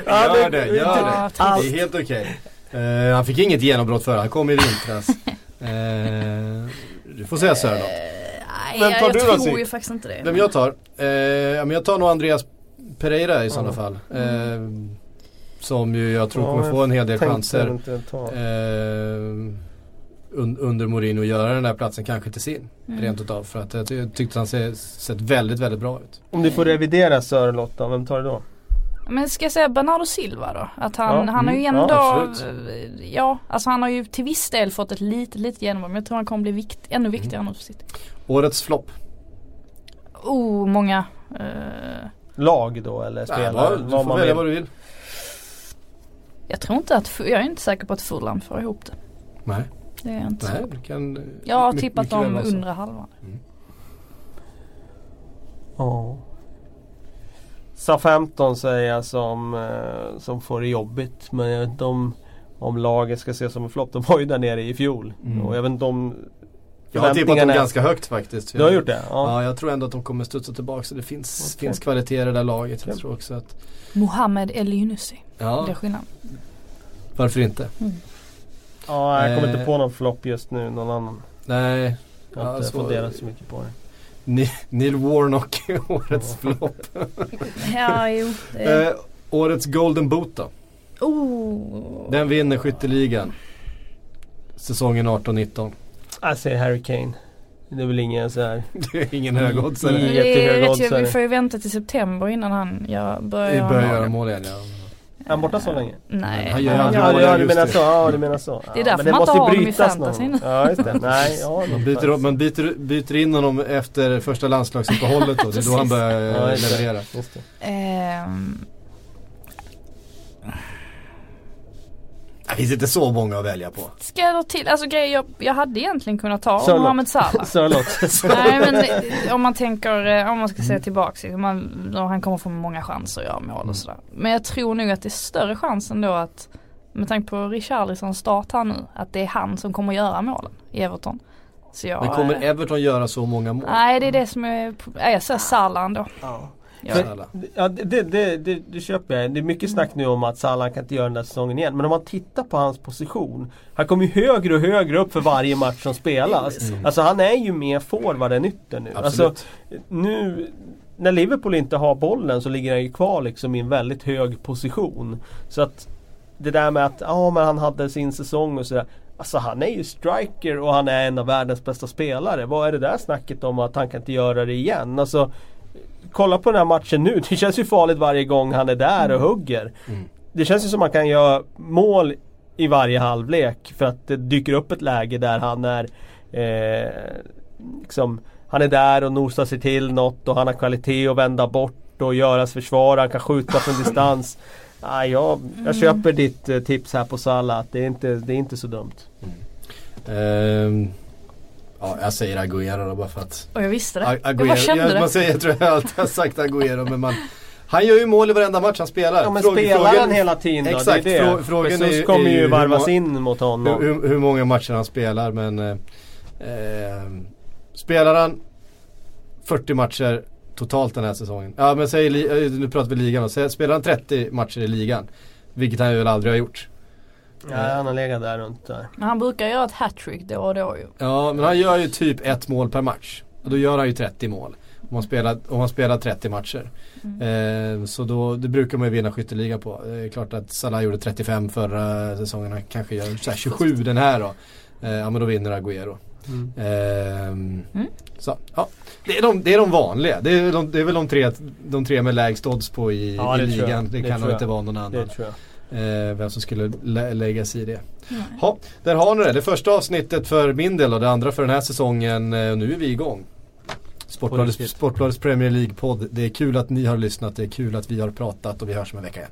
Gör det, gör Ja, det. Det är helt okej. Eh, han fick inget genombrott för han kom i vintras. [LAUGHS] Eh, du får säga Sörlott. Nej, Vem tar jag du då, tror ju faktiskt inte det. Vem jag tar? Eh, ja, men jag tar nog Andreas Pereira i sådana fall. Eh, som ju jag tror kommer få en hel del chanser. Un, under Mourinho och göra den där platsen kanske till sin. Mm. Rent utav. För att jag ty- tyckte han ser, sett väldigt, väldigt bra ut. Om du får revidera Sörlotta, vem tar du då? Men ska jag säga Bernardo Silva då? Att han, Ja, han har ju mm, ändå, ja, ja, alltså han har ju till viss del fått ett litet, litet genombrott. Men jag tror han kommer bli vikt, ännu Mm. viktigare nu för City. Årets flopp. Oh, många. eh, Lag då eller spelare? du får man välja vill. vad du vill. jag tror inte att, jag är inte säker på att Fulham får ihop det. Nej, Det är jag inte nej det kan Jag har tippat dem så. undre halvan. Ja. Southampton säger jag som, eh, som får det jobbigt. Men jag vet inte om, om laget ska ses som en flopp. De var ju där nere i fjol. Mm. Och jag vet inte om Jag har tippat dem ganska högt faktiskt. Du har gjort det? Ja. Ja. jag tror ändå att de kommer studsa tillbaka. Så det finns, Okej. finns kvalitet i det där laget. Jag Okej. tror också att, Mohammed El Yunusi. ja, Det är skillnad. varför inte? Ja, jag kommer Eh. inte på någon flopp just nu. Någon annan. Nej, Jag har Ja, inte så- funderat så mycket på det. Ni- Neil Warnock är [LAUGHS] årets flopp. Ja, jo. Eh, årets Golden Boot då? Oh. Den vinner skytteligan. Säsongen 18-19. Jag säger Harry Kane. Det är väl ingen så här. [LAUGHS] Det är ingen högoddsare. Det är rätt vi får ju vänta till september innan han gör, börjar börjar göra mål igen ja. Är han borta så länge? Nej. Han gör aldrig Ja, mål ja, du menar så. Ja, du menar så. Det är därför men det man måste inte har honom i fantasyn. Ja, just det. Nej, ja, Man byter, man byter, byter in honom efter första landslagsuppehållet då. Det är då han börjar Ja, eh, just det. leverera. Just det. Det finns inte så många att välja på. ska jag då till, alltså grejer jag, jag hade egentligen kunnat ta. Mohamed Salah. [LAUGHS] Sörlott. [LAUGHS] Nej men eh, om man tänker, eh, om man ska se tillbaks, liksom, man, han kommer få många chanser att göra mål och sådär. Men jag tror nog att det är större chans ändå att, med tanke på Richarlisons start här nu, att det är han som kommer göra målen i Everton. Så jag, Men kommer eh, Everton göra så många mål? Nej det är det som är, jag säger Salah ändå. Ja. Salah. Ja det, det, det, det, det köper jag. Det är mycket snack nu om att Salah kan inte göra den där säsongen igen. Men om man tittar på hans position. Han kommer ju högre och högre upp för varje match som spelas. Mm. Alltså han är ju mer forward än ytter nu. Absolut. Alltså, nu när Liverpool inte har bollen så ligger han ju kvar liksom i en väldigt hög position. Så att det där med att ja men han hade sin säsong och sådär. Alltså han är ju striker och han är en av världens bästa spelare. Vad är det där snacket om att han kan inte göra det igen? Alltså Kolla på den här matchen nu. [LAUGHS] Det känns ju farligt varje gång han är där och hugger. Mm. Det känns ju som att man kan göra mål i varje halvlek för att det dyker upp ett läge där han är eh, liksom, Han är där och nosar sig till något och han har kvalitet att vända bort och göras försvar. Han kan skjuta från [LAUGHS] distans. Ah, jag, jag köper ditt eh, tips här på Salah. Det är inte, det är inte så dumt. Ehm, ja, jag säger Agüero då bara för att och jag visste det. A- jag bara kände jag, det. man säger, jag tror jag alltid har sagt Agüero men man Han gör ju mål i varenda match han spelar. Ja men Fråg- spelar frågan- han hela tiden då? Exakt, det är det. frå- frågan är ju- Jesus kommer är ju ju hur varvas in mot honom. hur, hur, hur många matcher han spelar men eh, eh, Spelar han 40 matcher totalt den här säsongen. Ja men säg, eh, nu pratar vi ligan då. Säg- Spelar han 30 matcher i ligan. Vilket han väl aldrig har gjort. Ja, han har legat där runt där. Men han brukar göra ett hattrick då och då ju. Ja men han gör ju typ ett mål per match. Och då gör han ju 30 mål. Om man spelar, om man spelar 30 matcher. Eh, så då, det brukar man ju vinna skytteliga på. Det är klart att Salah gjorde 35 förra säsongen. Han kanske gör så här 27 den här då. Eh, ja men då vinner Agüero. Mm. Ehm, Mm. Så, ja. det, är de, det är de vanliga. Det är, de, det är väl de tre, de tre med lägst odds på i, Ja, i ligan. Det, Det kan nog inte vara någon annan. Det tror jag. Eh, vem som skulle lä- lägga sig i det. Nej. Ja, där har ni det. Det första avsnittet för min del och det andra för den här säsongen. Eh, Nu är vi igång. Sportbladets. Sportbladets Premier League-podd. Det är kul att ni har lyssnat. Det är kul att vi har pratat och vi hörs om en vecka igen.